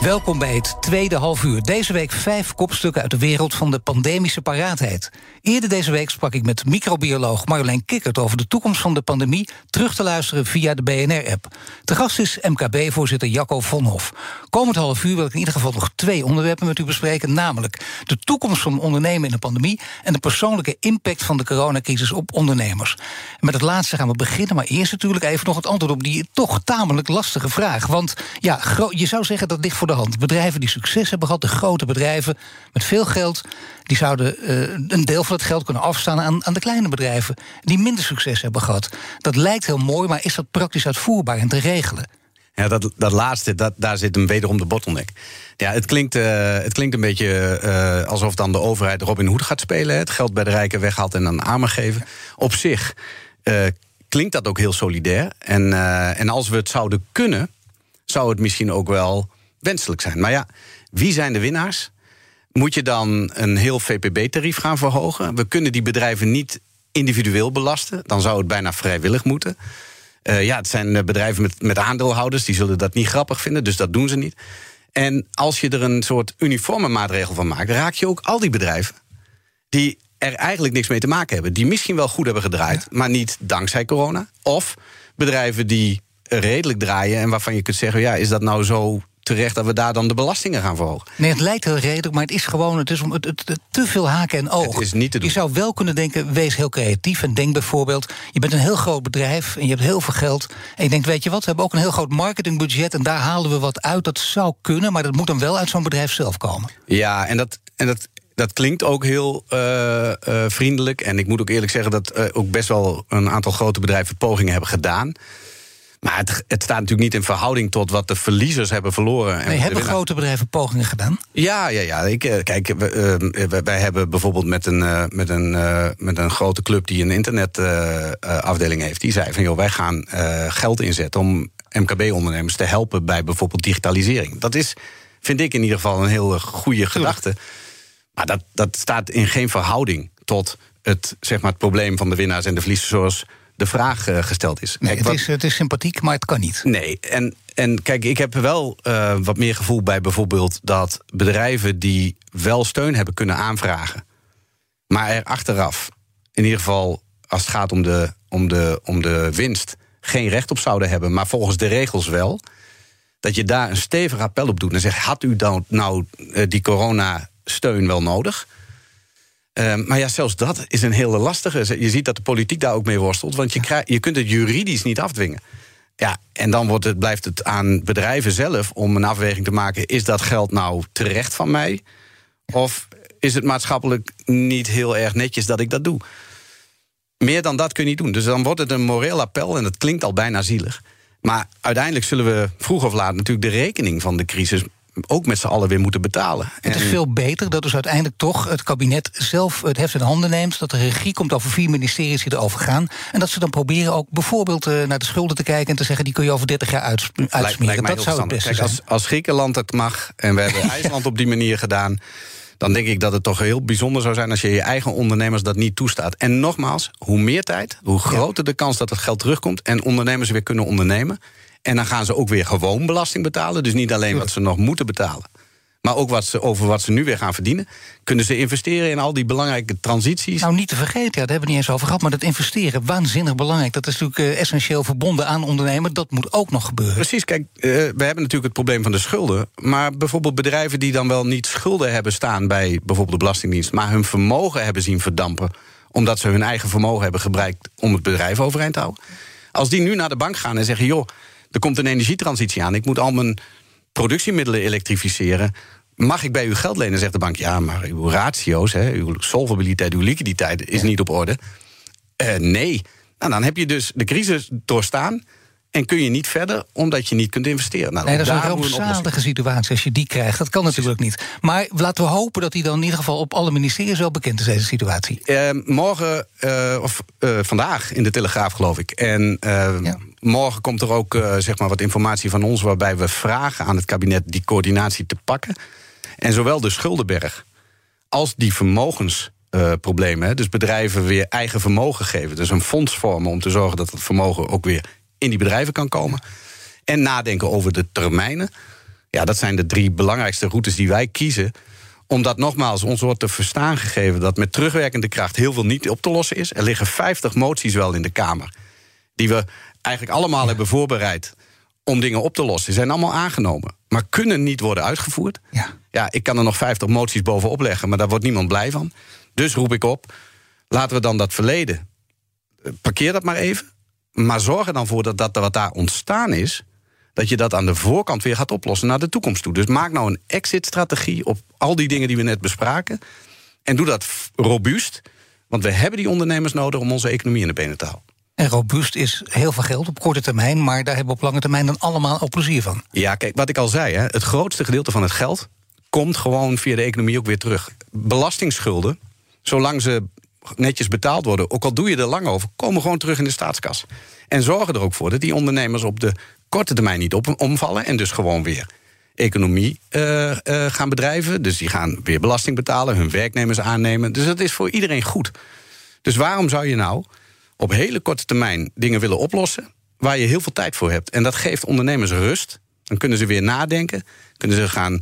Welkom bij het tweede halfuur. Deze week vijf kopstukken uit de wereld van de pandemische paraatheid. Eerder deze week sprak ik met microbioloog Marjolein Kikkert over de toekomst van de pandemie. Terug te luisteren via de BNR-app. De gast is MKB-voorzitter Jacco Vonhoff. Komend half uur wil ik in ieder geval nog twee onderwerpen met u bespreken. Namelijk de toekomst van ondernemen in de pandemie. en de persoonlijke impact van de coronacrisis op ondernemers. Met het laatste gaan we beginnen. Maar eerst natuurlijk even nog het antwoord op die toch tamelijk lastige vraag. Want ja, je zou zeggen dat ligt voor de hand. Bedrijven die succes hebben gehad, de grote bedrijven met veel geld, die zouden uh, een deel van het geld kunnen afstaan aan, aan de kleine bedrijven die minder succes hebben gehad. Dat lijkt heel mooi, maar is dat praktisch uitvoerbaar en te regelen? Ja, dat, dat laatste, dat, daar zit hem wederom de bottleneck. Ja, het klinkt, uh, het klinkt een beetje uh, alsof dan de overheid Robin Hood gaat spelen. Het geld bij de rijken weghaalt en aan armen geven. Op zich uh, klinkt dat ook heel solidair. En, en als we het zouden kunnen, zou het misschien ook wel wenselijk zijn. Maar ja, wie zijn de winnaars? Moet je dan een heel VPB-tarief gaan verhogen? We kunnen die bedrijven niet individueel belasten. Dan zou het bijna vrijwillig moeten. Uh, ja, het zijn bedrijven met, met aandeelhouders, die zullen dat niet grappig vinden, dus dat doen ze niet. En als je er een soort uniforme maatregel van maakt, raak je ook al die bedrijven die er eigenlijk niks mee te maken hebben. Die misschien wel goed hebben gedraaid, maar niet dankzij corona. Of bedrijven die redelijk draaien en waarvan je kunt zeggen: ja, is dat nou zo terecht dat we daar dan de belastingen gaan verhogen? Nee, het lijkt heel redelijk, maar het is gewoon het is om het, het, het- te veel haken en ogen. Het is niet te doen. Je zou wel kunnen denken, wees heel creatief en denk bijvoorbeeld... je bent een heel groot bedrijf en je hebt heel veel geld... en je denkt, weet je wat, we hebben ook een heel groot marketingbudget... en daar halen we wat uit, dat zou kunnen... maar dat moet dan wel uit zo'n bedrijf zelf komen. Ja, en dat, en dat, dat klinkt ook heel eh, eh, vriendelijk. En ik moet ook eerlijk zeggen dat eh, ook best wel een aantal grote bedrijven pogingen hebben gedaan. Maar het, het staat natuurlijk niet in verhouding tot wat de verliezers hebben verloren. en Nee, hebben grote bedrijven pogingen gedaan? Ja, ja, ja. Ik, eh, kijk, we, eh, wij- wij hebben bijvoorbeeld met een, eh, met, een, met een grote club die een internetafdeling heeft. Die zei van joh, wij gaan geld inzetten om MKB-ondernemers te helpen bij bijvoorbeeld digitalisering. Dat is, vind ik in ieder geval, een heel goede gedachte. Maar dat, dat staat in geen verhouding tot het, zeg maar, het probleem van de winnaars en de verliezers zoals de vraag eh, gesteld is. Nee, Kijk, het, wat- is, het is sympathiek, maar het kan niet. Nee, en, en kijk, ik heb wel eh, wat meer gevoel bij bijvoorbeeld dat bedrijven die wel steun hebben kunnen aanvragen, maar er achteraf, in ieder geval als het gaat om de, om de, om de winst, geen recht op zouden hebben, maar volgens de regels wel, dat je daar een stevig appel op doet en zegt: had u dan nou eh, die coronasteun wel nodig? Eh, maar ja, zelfs dat is een hele lastige. Je ziet dat de politiek daar ook mee worstelt, want je, krijgt, je kunt het juridisch niet afdwingen. Ja, en dan wordt het, blijft het aan bedrijven zelf om een afweging te maken: is dat geld nou terecht van mij? Of is het maatschappelijk niet heel erg netjes dat ik dat doe? Meer dan dat kun je niet doen. Dus dan wordt het een moreel appel en dat klinkt al bijna zielig. Maar uiteindelijk zullen we vroeg of laat natuurlijk de rekening van de crisis ook met z'n allen weer moeten betalen. Het is En- veel beter dat dus uiteindelijk toch het kabinet zelf het heft in handen neemt. Dat de regie komt over vier ministeries die erover gaan. En dat ze dan proberen ook bijvoorbeeld eh, naar de schulden te kijken en te zeggen: die kun je over 30 jaar uits- uitsmeren. lijkt dat zou het beste Kijk, zijn. als, als Griekenland het mag en we hebben IJsland op die manier gedaan. Dan denk ik dat het toch heel bijzonder zou zijn als je je eigen ondernemers dat niet toestaat. En nogmaals, hoe meer tijd, hoe groter de kans dat het geld terugkomt en ondernemers weer kunnen ondernemen. En dan gaan ze ook weer gewoon belasting betalen. Dus niet alleen wat ze nog moeten betalen. Maar ook wat ze, over wat ze nu weer gaan verdienen. Kunnen ze investeren in al die belangrijke transities. Nou, niet te vergeten, ja, daar hebben we het niet eens over gehad. Maar dat investeren, waanzinnig belangrijk. Dat is natuurlijk eh, essentieel verbonden aan ondernemen. Dat moet ook nog gebeuren. Precies, kijk, eh, we hebben natuurlijk het probleem van de schulden. Maar bijvoorbeeld bedrijven die dan wel niet schulden hebben staan bij bijvoorbeeld de Belastingdienst, maar hun vermogen hebben zien verdampen, omdat ze hun eigen vermogen hebben gebruikt om het bedrijf overeind te houden. Als die nu naar de bank gaan en zeggen: joh, er komt een energietransitie aan, ik moet al mijn productiemiddelen elektrificeren. Mag ik bij u geld lenen? Zegt de bank: ja, maar uw ratio's, hè, uw solvabiliteit, uw liquiditeit is niet op orde. Eh, nee. Nou, dan heb je dus de crisis doorstaan. En kun je niet verder omdat je niet kunt investeren. Nou, Nee, dat is een rampzalige situatie als je die krijgt. Dat kan natuurlijk niet. Maar laten we hopen dat die dan in ieder geval op alle ministeries wel bekend is, deze situatie. Eh, morgen, eh, of vandaag in de Telegraaf, geloof ik. En Ja. Morgen komt er ook eh, zeg maar wat informatie van ons... waarbij we vragen aan het kabinet die coördinatie te pakken. En zowel de schuldenberg als die vermogensproblemen... hè, dus bedrijven weer eigen vermogen geven. Dus een fonds vormen om te zorgen dat het vermogen ook weer in die bedrijven kan komen. En nadenken over de termijnen. Ja, dat zijn de drie belangrijkste routes die wij kiezen omdat nogmaals, ons wordt te verstaan gegeven dat met terugwerkende kracht heel veel niet op te lossen is. Er liggen 50 moties wel in de Kamer. Die we eigenlijk allemaal hebben voorbereid om dingen op te lossen. Die zijn allemaal aangenomen. Maar kunnen niet worden uitgevoerd. Ja. Ja, ik kan er nog 50 moties bovenop leggen, maar daar wordt niemand blij van. Dus roep ik op, laten we dan dat verleden. eh, Parkeer dat maar even. Maar zorg er dan voor dat, dat wat daar ontstaan is dat je dat aan de voorkant weer gaat oplossen naar de toekomst toe. Dus maak nou een exit-strategie op al die dingen die we net bespraken. En doe dat robuust. Want we hebben die ondernemers nodig om onze economie in de benen te houden. En robuust is heel veel geld op korte termijn, maar daar hebben we op lange termijn dan allemaal ook plezier van. Ja, kijk, wat ik al zei, hè, het grootste gedeelte van het geld komt gewoon via de economie ook weer terug. Belastingsschulden, zolang ze netjes betaald worden, ook al doe je er lang over, komen gewoon terug in de staatskas. En zorgen er ook voor dat die ondernemers op de korte termijn niet op, omvallen en dus gewoon weer economie eh, eh, gaan bedrijven. Dus die gaan weer belasting betalen, hun werknemers aannemen. Dus dat is voor iedereen goed. Dus waarom zou je nou op hele korte termijn dingen willen oplossen waar je heel veel tijd voor hebt? En dat geeft ondernemers rust. Dan kunnen ze weer nadenken, kunnen ze gaan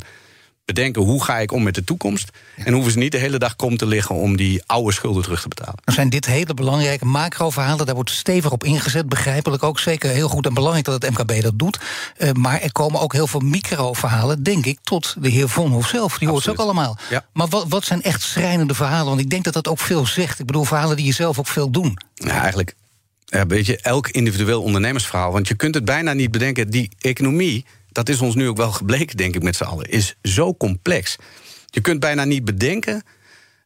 bedenken hoe ga ik om met de toekomst. En hoeven ze niet de hele dag kom te liggen om die oude schulden terug te betalen. Dan zijn dit hele belangrijke macro-verhalen. Daar wordt stevig op ingezet, begrijpelijk ook. Zeker heel goed en belangrijk dat het MKB dat doet. Uh, maar er komen ook heel veel micro-verhalen, denk ik, tot de heer Vonhof zelf. Die hoort ze ook allemaal. Ja. Maar wat, wat zijn echt schrijnende verhalen? Want ik denk dat dat ook veel zegt. Ik bedoel, verhalen die je zelf ook veel doen. Ja, eigenlijk. Ja, weet je, elk individueel ondernemersverhaal. Want je kunt het bijna niet bedenken. Die economie dat is ons nu ook wel gebleken, denk ik, met z'n allen, is zo complex. Je kunt bijna niet bedenken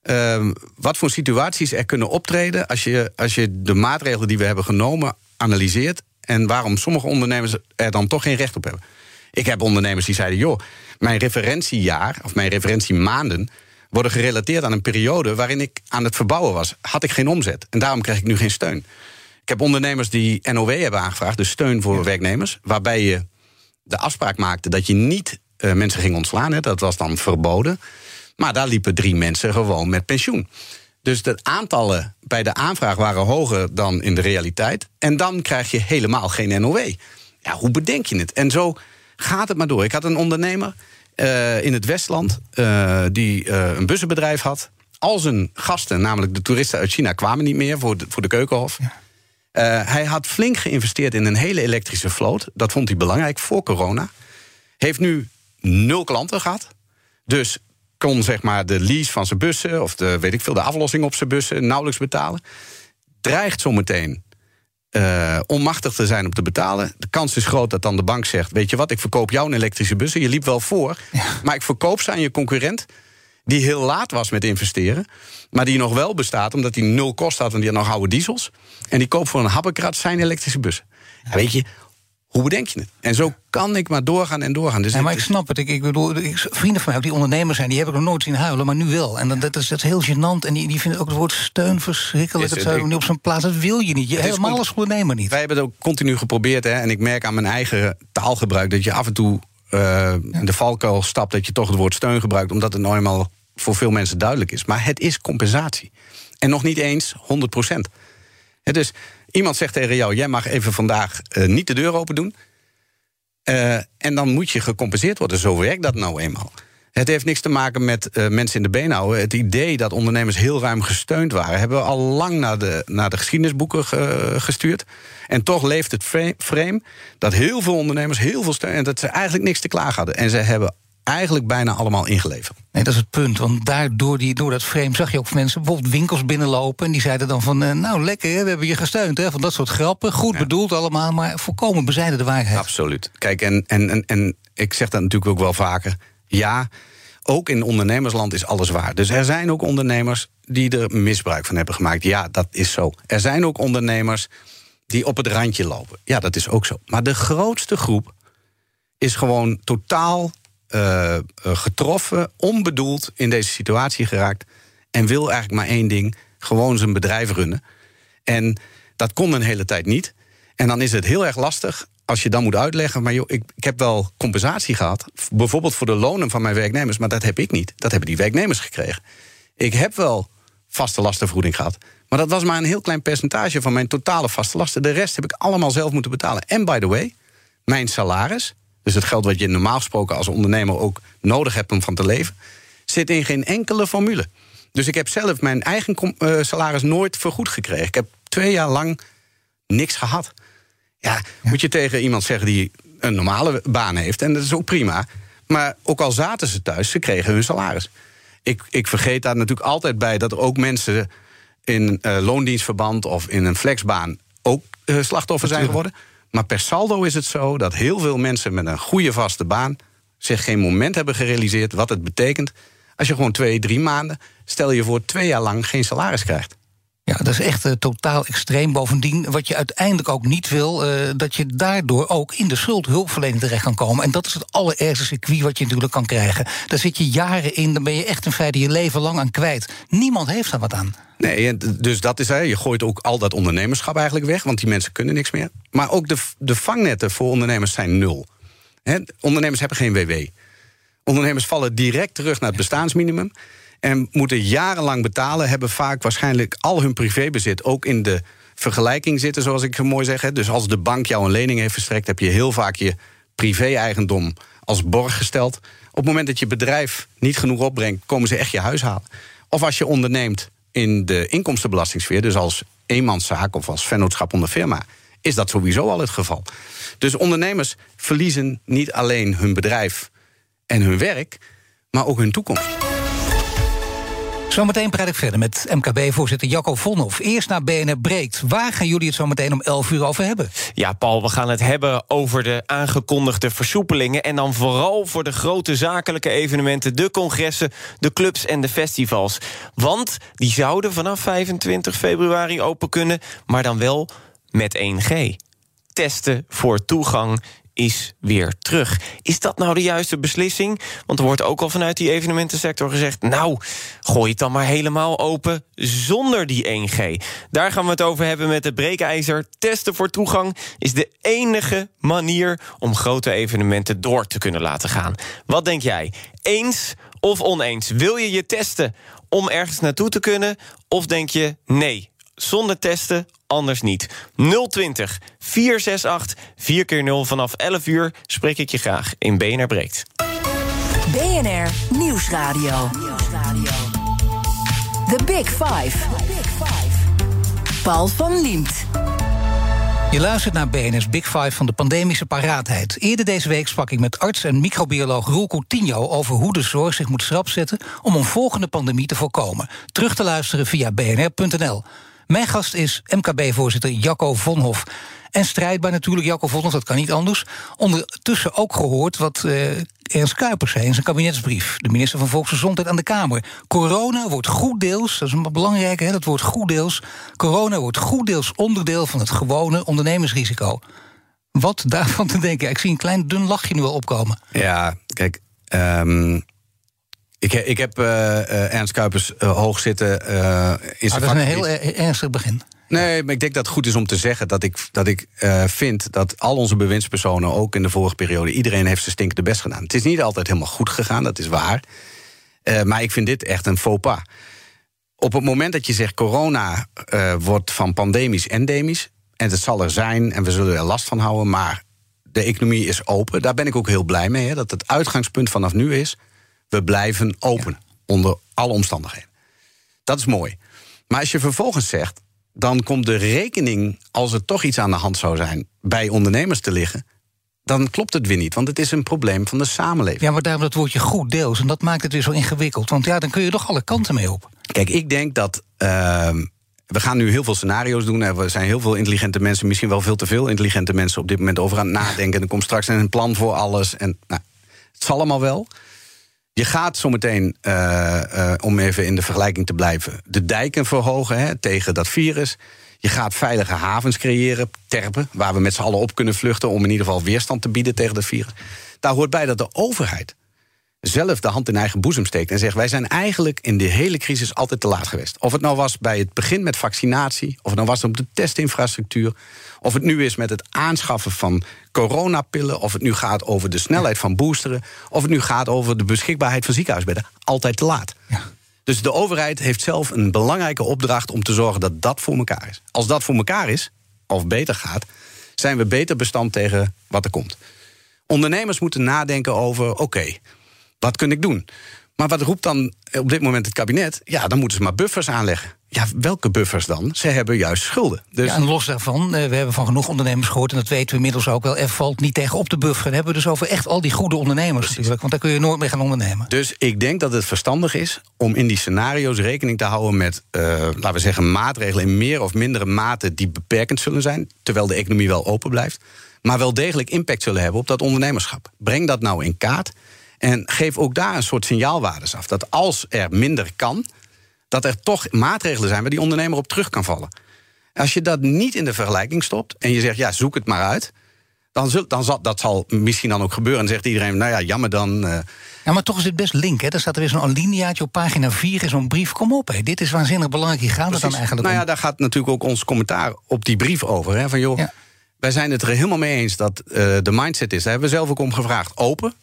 uh, wat voor situaties er kunnen optreden als je, als je de maatregelen die we hebben genomen analyseert en waarom sommige ondernemers er dan toch geen recht op hebben. Ik heb ondernemers die zeiden: joh, mijn referentiejaar of mijn referentiemaanden worden gerelateerd aan een periode waarin ik aan het verbouwen was. Had ik geen omzet en daarom krijg ik nu geen steun. Ik heb ondernemers die NOW hebben aangevraagd, dus steun voor werknemers, waarbij je de afspraak maakte dat je niet uh, mensen ging ontslaan. Hè, dat was dan verboden. Maar daar liepen drie mensen gewoon met pensioen. Dus de aantallen bij de aanvraag waren hoger dan in de realiteit. En dan krijg je helemaal geen NOW. Ja, hoe bedenk je het? En zo gaat het maar door. Ik had een ondernemer uh, in het Westland uh, die een bussenbedrijf had. Al zijn gasten, namelijk de toeristen uit China, kwamen niet meer voor de, voor de keukenhof. Ja. Uh, hij had flink geïnvesteerd in een hele elektrische vloot. Dat vond hij belangrijk voor corona. Heeft nu nul klanten gehad. Dus kon zeg maar de lease van zijn bussen... of de, weet ik veel, de aflossing op zijn bussen nauwelijks betalen. Dreigt zometeen uh, onmachtig te zijn om te betalen. De kans is groot dat dan de bank zegt... weet je wat, ik verkoop jou een elektrische bussen. Je liep wel voor, ja. maar ik verkoop ze aan je concurrent... die heel laat was met investeren... maar die nog wel bestaat omdat hij nul kost had... en die had nog oude diesels... En die koopt voor een habbekrat zijn elektrische bussen. Ja, weet je, hoe bedenk je het? En zo kan ik maar doorgaan en doorgaan. Dus ja, maar ik snap het. Ik, ik bedoel, ik, vrienden van mij, die ondernemers zijn, die heb ik nog nooit zien huilen, maar nu wel. En dat, dat, is, dat is heel gênant. En die, die vinden ook het woord steun verschrikkelijk. Dat niet op zijn plaats. Dat wil je niet. Je, helemaal als ondernemer niet. Wij hebben het ook continu geprobeerd. Hè, en ik merk aan mijn eigen taalgebruik dat je af en toe uh, ja. de valkuil stapt dat je toch het woord steun gebruikt, omdat het nou eenmaal voor veel mensen duidelijk is. Maar het is compensatie. En nog niet eens 100 procent. Dus Iemand zegt tegen jou: jij mag even vandaag uh, niet de deur open doen. Uh, en dan moet je gecompenseerd worden. Zo werkt dat nou eenmaal. Het heeft niks te maken met uh, mensen in de been houden. Het idee dat ondernemers heel ruim gesteund waren, hebben we al lang naar de, naar de geschiedenisboeken ge, gestuurd. En toch leeft het frame dat heel veel ondernemers heel veel steun en dat ze eigenlijk niks te klagen hadden. En ze hebben eigenlijk bijna allemaal ingeleverd. Nee, dat is het punt. Want daardoor die, door dat frame zag je ook mensen bijvoorbeeld winkels binnenlopen. En die zeiden dan van, uh, nou lekker, hè, we hebben je gesteund. Hè, van dat soort grappen. Goed ja. bedoeld allemaal, maar volkomen bezijden de waarheid. Absoluut. Kijk, en, en, en, en ik zeg dat natuurlijk ook wel vaker. Ja, ook in ondernemersland is alles waar. Dus er zijn ook ondernemers die er misbruik van hebben gemaakt. Ja, dat is zo. Er zijn ook ondernemers die op het randje lopen. Ja, dat is ook zo. Maar de grootste groep is gewoon totaal uh, getroffen, onbedoeld in deze situatie geraakt. En wil eigenlijk maar één ding: gewoon zijn bedrijf runnen. En dat kon een hele tijd niet. En dan is het heel erg lastig als je dan moet uitleggen. Maar joh, ik, ik heb wel compensatie gehad. Bijvoorbeeld voor de lonen van mijn werknemers. Maar dat heb ik niet. Dat hebben die werknemers gekregen. Ik heb wel vaste lastenvergoeding gehad. Maar dat was maar een heel klein percentage van mijn totale vaste lasten. De rest heb ik allemaal zelf moeten betalen. En by the way, mijn salaris dus het geld wat je normaal gesproken als ondernemer ook nodig hebt om van te leven, zit in geen enkele formule. Dus ik heb zelf mijn eigen uh, salaris nooit vergoed gekregen. Ik heb twee jaar lang niks gehad. Ja, ja, moet je tegen iemand zeggen die een normale baan heeft, en dat is ook prima. Maar ook al zaten ze thuis, ze kregen hun salaris. Ik, ik vergeet daar natuurlijk altijd bij dat er ook mensen in uh, loondienstverband of in een flexbaan ook uh, slachtoffer zijn geworden. Maar per saldo is het zo dat heel veel mensen met een goede vaste baan zich geen moment hebben gerealiseerd wat het betekent als je gewoon twee, drie maanden, stel je voor, twee jaar lang geen salaris krijgt. Ja, dat is echt uh, totaal extreem. Bovendien, wat je uiteindelijk ook niet wil, uh, dat je daardoor ook in de schuldhulpverlening terecht kan komen. En dat is het allerergste circuit wat je natuurlijk kan krijgen. Daar zit je jaren in, dan ben je echt in feite je leven lang aan kwijt. Niemand heeft daar wat aan. Nee, dus dat is, hè, je gooit ook al dat ondernemerschap eigenlijk weg, want die mensen kunnen niks meer. Maar ook de, de vangnetten voor ondernemers zijn nul. He, ondernemers hebben geen WW. Ondernemers vallen direct terug naar het bestaansminimum en moeten jarenlang betalen, hebben vaak waarschijnlijk al hun privébezit ook in de vergelijking zitten, zoals ik mooi zeg. Dus als de bank jou een lening heeft verstrekt, heb je heel vaak je privé-eigendom als borg gesteld het moment dat je bedrijf niet genoeg opbrengt, komen ze echt je huis halen. Of als je onderneemt in de inkomstenbelastingssfeer, dus als eenmanszaak of als vennootschap onder firma, is dat sowieso al het geval. Dus ondernemers verliezen niet alleen hun bedrijf en hun werk, maar ook hun toekomst. Zometeen praat ik verder met MKB-voorzitter Jacco Vonhoff. Eerst naar BNR Breekt. Waar gaan jullie het zo meteen om 11 uur over hebben? Ja, Paul, we gaan het hebben over de aangekondigde versoepelingen. En dan vooral voor de grote zakelijke evenementen, de congressen, de clubs en de festivals. Want die zouden vanaf 25 februari open kunnen, maar dan wel met 1G. Testen voor toegang is weer terug. Is dat nou de juiste beslissing? Want er wordt ook al vanuit die evenementensector gezegd... nou, gooi het dan maar helemaal open zonder die 1G. Daar gaan we het over hebben met de breekijzer. Testen voor toegang is de enige manier... om grote evenementen door te kunnen laten gaan. Wat denk jij? Eens of oneens? Wil je je testen om ergens naartoe te kunnen? Of denk je nee, zonder testen anders niet. 020 468 4 keer 0 vanaf 11 uur spreek ik je graag in BNR Breekt. BNR Nieuwsradio. The Big Five. Paul van Liemt. Je luistert naar BNS Big Five van de pandemische paraatheid. Eerder deze week sprak ik met arts en microbioloog Roel Coutinho... over hoe de zorg zich moet schrapzetten om een volgende pandemie te voorkomen. Terug te luisteren via bnr.nl. Mijn gast is MKB-voorzitter Jacco Vonhoff. En strijdbaar natuurlijk, Jacco Vonhoff, dat kan niet anders. Ondertussen ook gehoord wat uh, Ernst Kuipers zei in zijn kabinetsbrief. De minister van Volksgezondheid aan de Kamer. Corona wordt goed deels, dat is een belangrijke, hè, dat wordt goed deels. Corona wordt goed deels onderdeel van het gewone ondernemersrisico. Wat daarvan te denken? Ik zie een klein dun lachje nu wel opkomen. Ja, kijk, um, ik, ik heb uh, Ernst Kuipers uh, hoog zitten in zijn ah, Dat is een heel ernstig begin. Nee, maar ik denk dat het goed is om te zeggen dat ik, dat ik vind dat al onze bewindspersonen, ook in de vorige periode, iedereen heeft zijn stinkende best gedaan. Het is niet altijd helemaal goed gegaan, dat is waar. maar ik vind dit echt een faux pas. Op het moment dat je zegt corona wordt van pandemisch endemisch, en het zal er zijn en we zullen er last van houden, maar de economie is open. Daar ben ik ook heel blij mee. Hè, dat het uitgangspunt vanaf nu is we blijven open. Onder alle omstandigheden. Dat is mooi. Maar als je vervolgens zegt. dan komt de rekening. als er toch iets aan de hand zou zijn. bij ondernemers te liggen. dan klopt het weer niet. Want het is een probleem van de samenleving. Ja, maar daarom dat woordje goed deels. En dat maakt het weer zo ingewikkeld. Want ja, dan kun je toch alle kanten mee op. Kijk, ik denk dat. Uh, we gaan nu heel veel scenario's doen. Er zijn heel veel intelligente mensen, misschien wel veel te veel intelligente mensen op dit moment over aan het nadenken. Er komt straks een plan voor alles. En nou, het zal allemaal wel. Je gaat zometeen, uh, uh, om even in de vergelijking te blijven, de dijken verhogen hè, tegen dat virus. Je gaat veilige havens creëren, terpen, waar we met z'n allen op kunnen vluchten om in ieder geval weerstand te bieden tegen dat virus. Daar hoort bij dat de overheid zelf de hand in eigen boezem steekt en zegt: Wij zijn eigenlijk in de hele crisis altijd te laat geweest. Of het nou was bij het begin met vaccinatie, of het nou was op de testinfrastructuur, of het nu is met het aanschaffen van coronapillen, of het nu gaat over de snelheid van boosteren, of het nu gaat over de beschikbaarheid van ziekenhuisbedden. Altijd te laat. Ja. Dus de overheid heeft zelf een belangrijke opdracht om te zorgen dat dat voor elkaar is. Als dat voor elkaar is, of beter gaat, zijn we beter bestand tegen wat er komt. Ondernemers moeten nadenken over: oké, wat kun ik doen? Maar wat roept dan op dit moment het kabinet? Ja, dan moeten ze maar buffers aanleggen. Ja, welke buffers dan? Ze hebben juist schulden. Dus... Ja, en los daarvan, eh, we hebben van genoeg ondernemers gehoord... en dat weten we inmiddels ook wel, er valt niet tegen op te bufferen. Dan hebben we dus over echt al die goede ondernemers natuurlijk... want daar kun je nooit mee gaan ondernemen. Dus ik denk dat het verstandig is om in die scenario's rekening te houden... met, uh, laten we zeggen, maatregelen in meer of mindere mate... die beperkend zullen zijn, terwijl de economie wel open blijft... maar wel degelijk impact zullen hebben op dat ondernemerschap. Breng dat nou in kaart en geef ook daar een soort signaalwaardes af. Dat als er minder kan, dat er toch maatregelen zijn waar die ondernemer op terug kan vallen. Als je dat niet in de vergelijking stopt en je zegt, ja, zoek het maar uit. Dan, zul, dan zal, dat zal misschien dan ook gebeuren. En zegt iedereen, nou ja, jammer dan. Uh... Ja, maar toch is het best link. Hè? Er staat er weer zo'n alineaatje op pagina 4 in zo'n brief. Kom op, hè. dit is waanzinnig belangrijk. Hier gaat het dan eigenlijk Nou ja, daar gaat natuurlijk ook ons commentaar op die brief over. Hè? Van joh, wij zijn het er helemaal mee eens dat uh, de mindset is. Daar hebben we zelf ook om gevraagd. Open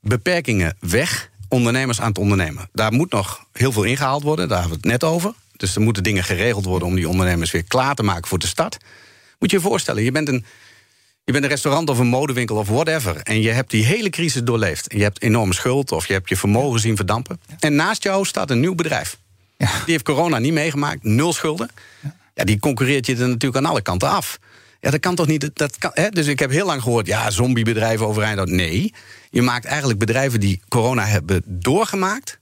beperkingen weg, ondernemers aan het ondernemen. Daar moet nog heel veel ingehaald worden, daar hebben we het net over. Dus er moeten dingen geregeld worden om die ondernemers weer klaar te maken voor de start. Moet je je voorstellen, je bent een, je bent een restaurant of een modewinkel of whatever. En je hebt die hele crisis doorleefd. En je hebt enorme schuld of je hebt je vermogen zien verdampen. En naast jou staat een nieuw bedrijf. Ja. Die heeft corona niet meegemaakt, nul schulden. Ja, die concurreert je er natuurlijk aan alle kanten af. Ja, dat kan toch niet. Dat kan, hè? Dus ik heb heel lang gehoord, ja, zombiebedrijven overeind. houden. Nee, je maakt eigenlijk bedrijven die corona hebben doorgemaakt.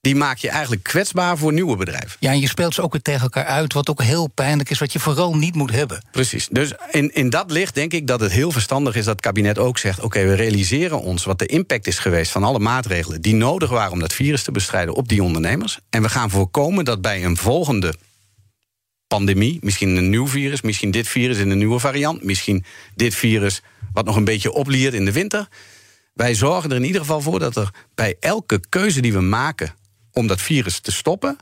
Die maak je eigenlijk kwetsbaar voor nieuwe bedrijven. Ja, en je speelt ze ook weer tegen elkaar uit, wat ook heel pijnlijk is, wat je vooral niet moet hebben. Precies. Dus in, in dat licht denk ik dat het heel verstandig is dat het kabinet ook zegt: oké, we realiseren ons wat de impact is geweest van alle maatregelen die nodig waren om dat virus te bestrijden op die ondernemers. En we gaan voorkomen dat bij een volgende pandemie, misschien een nieuw virus, misschien dit virus in een nieuwe variant, misschien dit virus wat nog een beetje opliert in de winter. Wij zorgen er in ieder geval voor dat er bij elke keuze die we maken om dat virus te stoppen,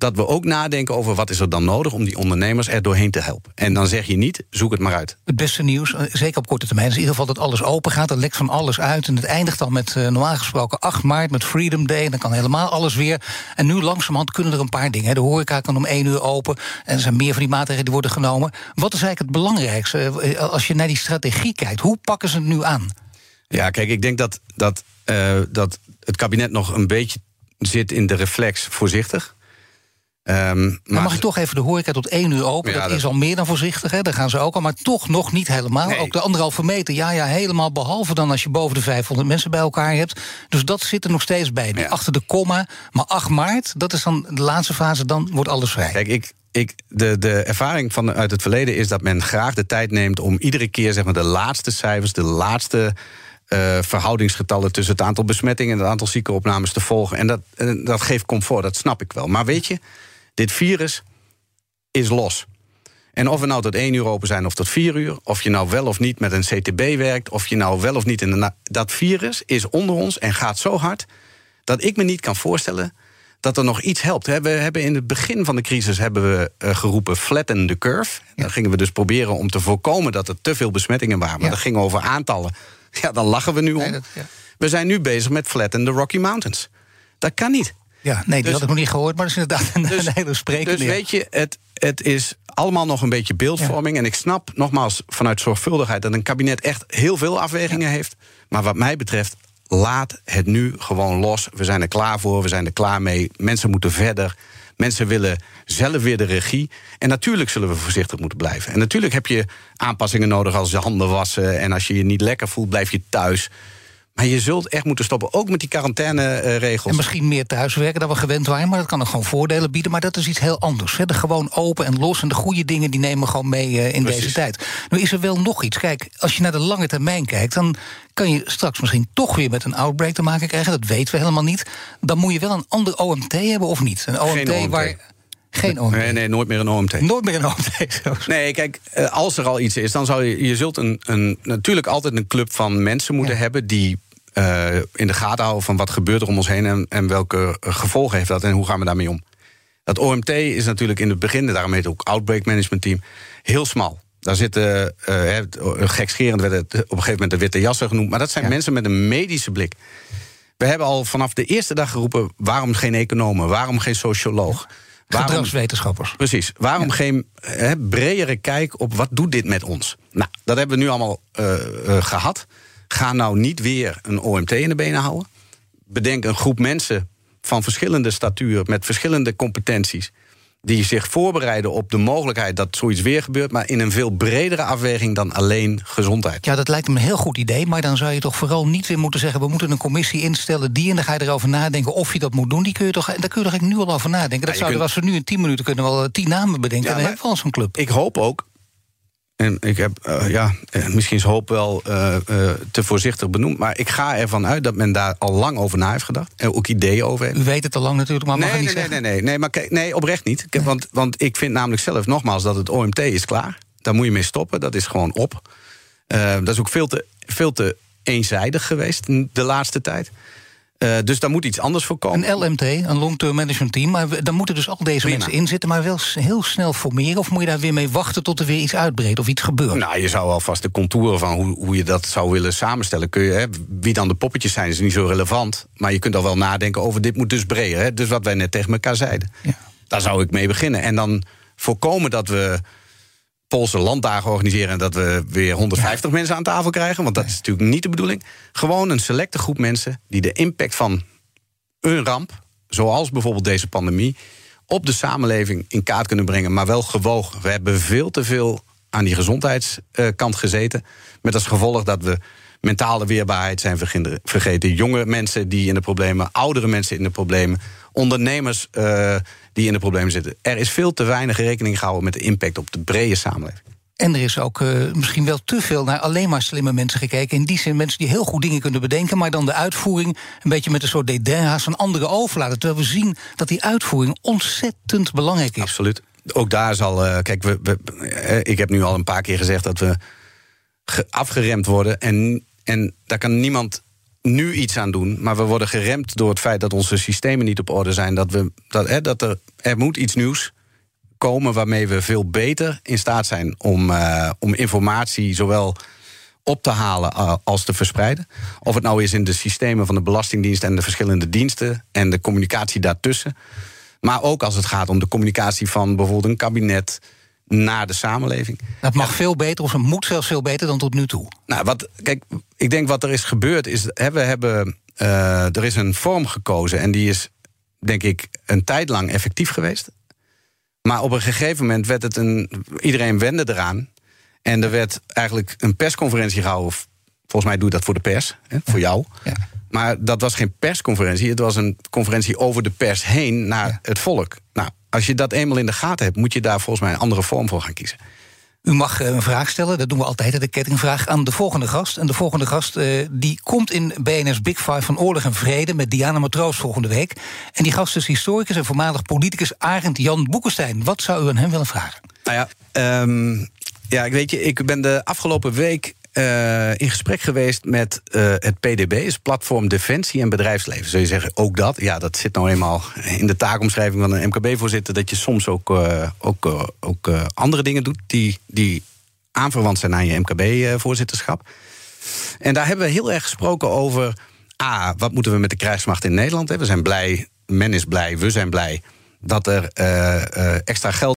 dat we ook nadenken over wat is er dan nodig om die ondernemers er doorheen te helpen. En dan zeg je niet, zoek het maar uit. Het beste nieuws, eh, zeker op korte termijn, is in ieder geval dat alles open gaat. Er lekt van alles uit. En het eindigt dan met uh, normaal gesproken 8 maart met Freedom Day. En dan kan helemaal alles weer. En nu langzamerhand kunnen er een paar dingen. De horeca kan om 1 uur open. En er zijn meer van die maatregelen die worden genomen. Wat is eigenlijk het belangrijkste eh, als je naar die strategie kijkt? Hoe pakken ze het nu aan? Ja, kijk, ik denk dat, dat, uh, dat het kabinet nog een beetje zit in de reflex voorzichtig. Um, maar, maar mag ik toch even de horeca tot één uur open? Ja, dat, is al meer dan voorzichtig, hè? daar gaan ze ook al. Maar toch nog niet helemaal. Nee. Ook de anderhalve meter, ja, ja, helemaal. Behalve dan als je boven de 500 mensen bij elkaar hebt. Dus dat zit er nog steeds bij. Ja. Achter de komma. Maar 8 maart, dat is dan de laatste fase, dan wordt alles vrij. Kijk, ik, ik, de, de ervaring van, uit het verleden is dat men graag de tijd neemt om iedere keer zeg maar, de laatste cijfers, de laatste uh, verhoudingsgetallen tussen het aantal besmettingen en het aantal ziekenopnames te volgen. En dat, dat geeft comfort, dat snap ik wel. Maar weet je, dit virus is los. En of we nou tot één uur open zijn of tot vier uur, of je nou wel of niet met een CTB werkt, of je nou wel of niet in de. Dat virus is onder ons en gaat zo hard dat ik me niet kan voorstellen dat er nog iets helpt. We hebben in het begin van de crisis hebben we uh, geroepen flatten the curve. Dan gingen we dus proberen om te voorkomen dat er te veel besmettingen waren. Maar ja. dat ging over aantallen. Ja, dan lachen we nu om. Nee, dat, ja. We zijn nu bezig met flatten the Rocky Mountains. Dat kan niet. Ja, nee, die dus, had ik nog niet gehoord, maar dat is inderdaad een, dus, een hele sprekende. Dus weet je, het, het is allemaal nog een beetje beeldvorming. Ja. En ik snap nogmaals vanuit zorgvuldigheid dat een kabinet echt heel veel afwegingen ja. heeft. Maar wat mij betreft, laat het nu gewoon los. We zijn er klaar voor, we zijn er klaar mee. Mensen moeten verder. Mensen willen zelf weer de regie. En natuurlijk zullen we voorzichtig moeten blijven. En natuurlijk heb je aanpassingen nodig als je handen wassen. En als je je niet lekker voelt, blijf je thuis. Maar je zult echt moeten stoppen, ook met die quarantaineregels. En misschien meer thuiswerken dan we gewend waren, maar dat kan ook gewoon voordelen bieden. Maar dat is iets heel anders. Hè. Gewoon open en los en de goede dingen die nemen we gewoon mee uh, in Precies. deze tijd. Nu is er wel nog iets. Kijk, als je naar de lange termijn kijkt, dan kan je straks misschien toch weer met een outbreak te maken krijgen. Dat weten we helemaal niet. Dan moet je wel een ander OMT hebben of niet? Een OMT. waar. Geen OMT. Nee, nee, nooit meer een OMT. Nooit meer een OMT. Nee, kijk, als er al iets is, dan zou je. Je zult een, een, natuurlijk altijd een club van mensen moeten ja. hebben die uh, in de gaten houden van wat gebeurt er om ons heen en, en welke gevolgen heeft dat en hoe gaan we daarmee om. Dat OMT is natuurlijk in het begin, daarom heet het ook Outbreak Management Team, heel smal. Daar zitten, uh, gekscherend werd het op een gegeven moment de witte jassen genoemd, maar dat zijn ja. mensen met een medische blik. We hebben al vanaf de eerste dag geroepen: waarom geen economen, waarom geen socioloog? Gedragswetenschappers. Precies. Waarom ja. geen he, bredere kijk op wat doet dit met ons? Nou, dat hebben we nu allemaal uh, uh, gehad. Ga nou niet weer een OMT in de benen houden. Bedenk een groep mensen van verschillende statuur, met verschillende competenties. Die zich voorbereiden op de mogelijkheid dat zoiets weer gebeurt, maar in een veel bredere afweging dan alleen gezondheid. Ja, dat lijkt me een heel goed idee. Maar dan zou je toch vooral niet weer moeten zeggen: we moeten een commissie instellen. Die en dan ga je erover nadenken of je dat moet doen. Die kun je toch, daar kun je toch nu al over nadenken. Dat ja, zouden kunt... als we nu in tien minuten kunnen wel tien namen bedenken. Ja, en dan hebben we al zo'n club. Ik hoop ook en ik heb, uh, ja, misschien is hoop wel uh, uh, te voorzichtig benoemd. Maar ik ga ervan uit dat men daar al lang over na heeft gedacht. En ook ideeën over heeft. U weet het al lang natuurlijk, maar mag nee, niet nee, zeggen. Nee, nee, nee, maar kijk, nee, oprecht niet. Nee. Want, want ik vind namelijk zelf nogmaals dat het OMT is klaar. Daar moet je mee stoppen. Dat is gewoon op. dat is ook veel te, veel te eenzijdig geweest de laatste tijd. Uh, dus daar moet iets anders voor komen. Een LMT, een long-term management team. Maar dan moeten dus al deze Prima. mensen in zitten, maar wel heel snel formeren. Of moet je daar weer mee wachten tot er weer iets uitbreekt of iets gebeurt? Nou, je zou alvast de contouren van hoe, hoe je dat zou willen samenstellen. Kun je, hè, wie dan de poppetjes zijn, is niet zo relevant. Maar je kunt al wel nadenken over dit moet dus breder. Hè, dus wat wij net tegen elkaar zeiden. Ja. Daar zou ik mee beginnen. En dan voorkomen dat we Poolse landdagen organiseren en dat we weer 150 mensen aan tafel krijgen. Want dat is natuurlijk niet de bedoeling. Gewoon een selecte groep mensen die de impact van een ramp, zoals bijvoorbeeld deze pandemie, op de samenleving in kaart kunnen brengen, maar wel gewogen. We hebben veel te veel aan die gezondheidskant gezeten. Met als gevolg dat we mentale weerbaarheid zijn vergeten. Jonge mensen die in de problemen, oudere mensen in de problemen, ondernemers uh, die in de problemen zitten. Er is veel te weinig rekening gehouden met de impact op de brede samenleving. En er is ook uh, misschien wel te veel naar alleen maar slimme mensen gekeken. In die zin mensen die heel goed dingen kunnen bedenken, maar dan de uitvoering een beetje met een soort dédainhaast van anderen overlaten. Terwijl we zien dat die uitvoering ontzettend belangrijk is. Absoluut. Ook daar zal. Uh, kijk, we, we, ik heb nu al een paar keer gezegd dat we afgeremd worden. En, en daar kan niemand nu iets aan doen. Maar we worden geremd door het feit dat onze systemen niet op orde zijn. Dat, we, dat, hè, dat er, er moet iets nieuws komen waarmee we veel beter in staat zijn om, uh, om informatie zowel op te halen uh, als te verspreiden. Of het nou is in de systemen van de Belastingdienst en de verschillende diensten en de communicatie daartussen. Maar ook als het gaat om de communicatie van bijvoorbeeld een kabinet naar de samenleving. Dat mag veel beter, of het moet zelfs veel beter dan tot nu toe. Nou, wat, kijk, ik denk wat er is gebeurd is, hè, we hebben, uh, er is een vorm gekozen en die is, denk ik, een tijd lang effectief geweest. Maar op een gegeven moment werd het een. Iedereen wende eraan. En er werd eigenlijk een persconferentie gehouden. Volgens mij doe je dat voor de pers, hè, voor jou. Ja. Maar dat was geen persconferentie. Het was een conferentie over de pers heen naar het volk. Nou, als je dat eenmaal in de gaten hebt, moet je daar volgens mij een andere vorm voor gaan kiezen. U mag eh, een vraag stellen, dat doen we altijd, de kettingvraag, aan de volgende gast. En de volgende gast uh, die komt in BNS Big Five van Oorlog en Vrede... met Diana Matroos volgende week. En die gast is historicus en voormalig politicus Arend Jan Boekenstein. Wat zou u aan hem willen vragen? Nou ja, um, ja, ik weet je, ik ben de afgelopen week uh, in gesprek geweest met uh, het PDB, is Platform Defensie en Bedrijfsleven. Zul je zeggen, ook dat? Ja, dat zit nou eenmaal in de taakomschrijving van een MKB-voorzitter, dat je soms ook, uh, ook, ook andere dingen doet die, die aanverwant zijn aan je MKB-voorzitterschap. En daar hebben we heel erg gesproken over. A, wat moeten we met de krijgsmacht in Nederland? Hè? We zijn blij, men is blij, we zijn blij dat er extra geld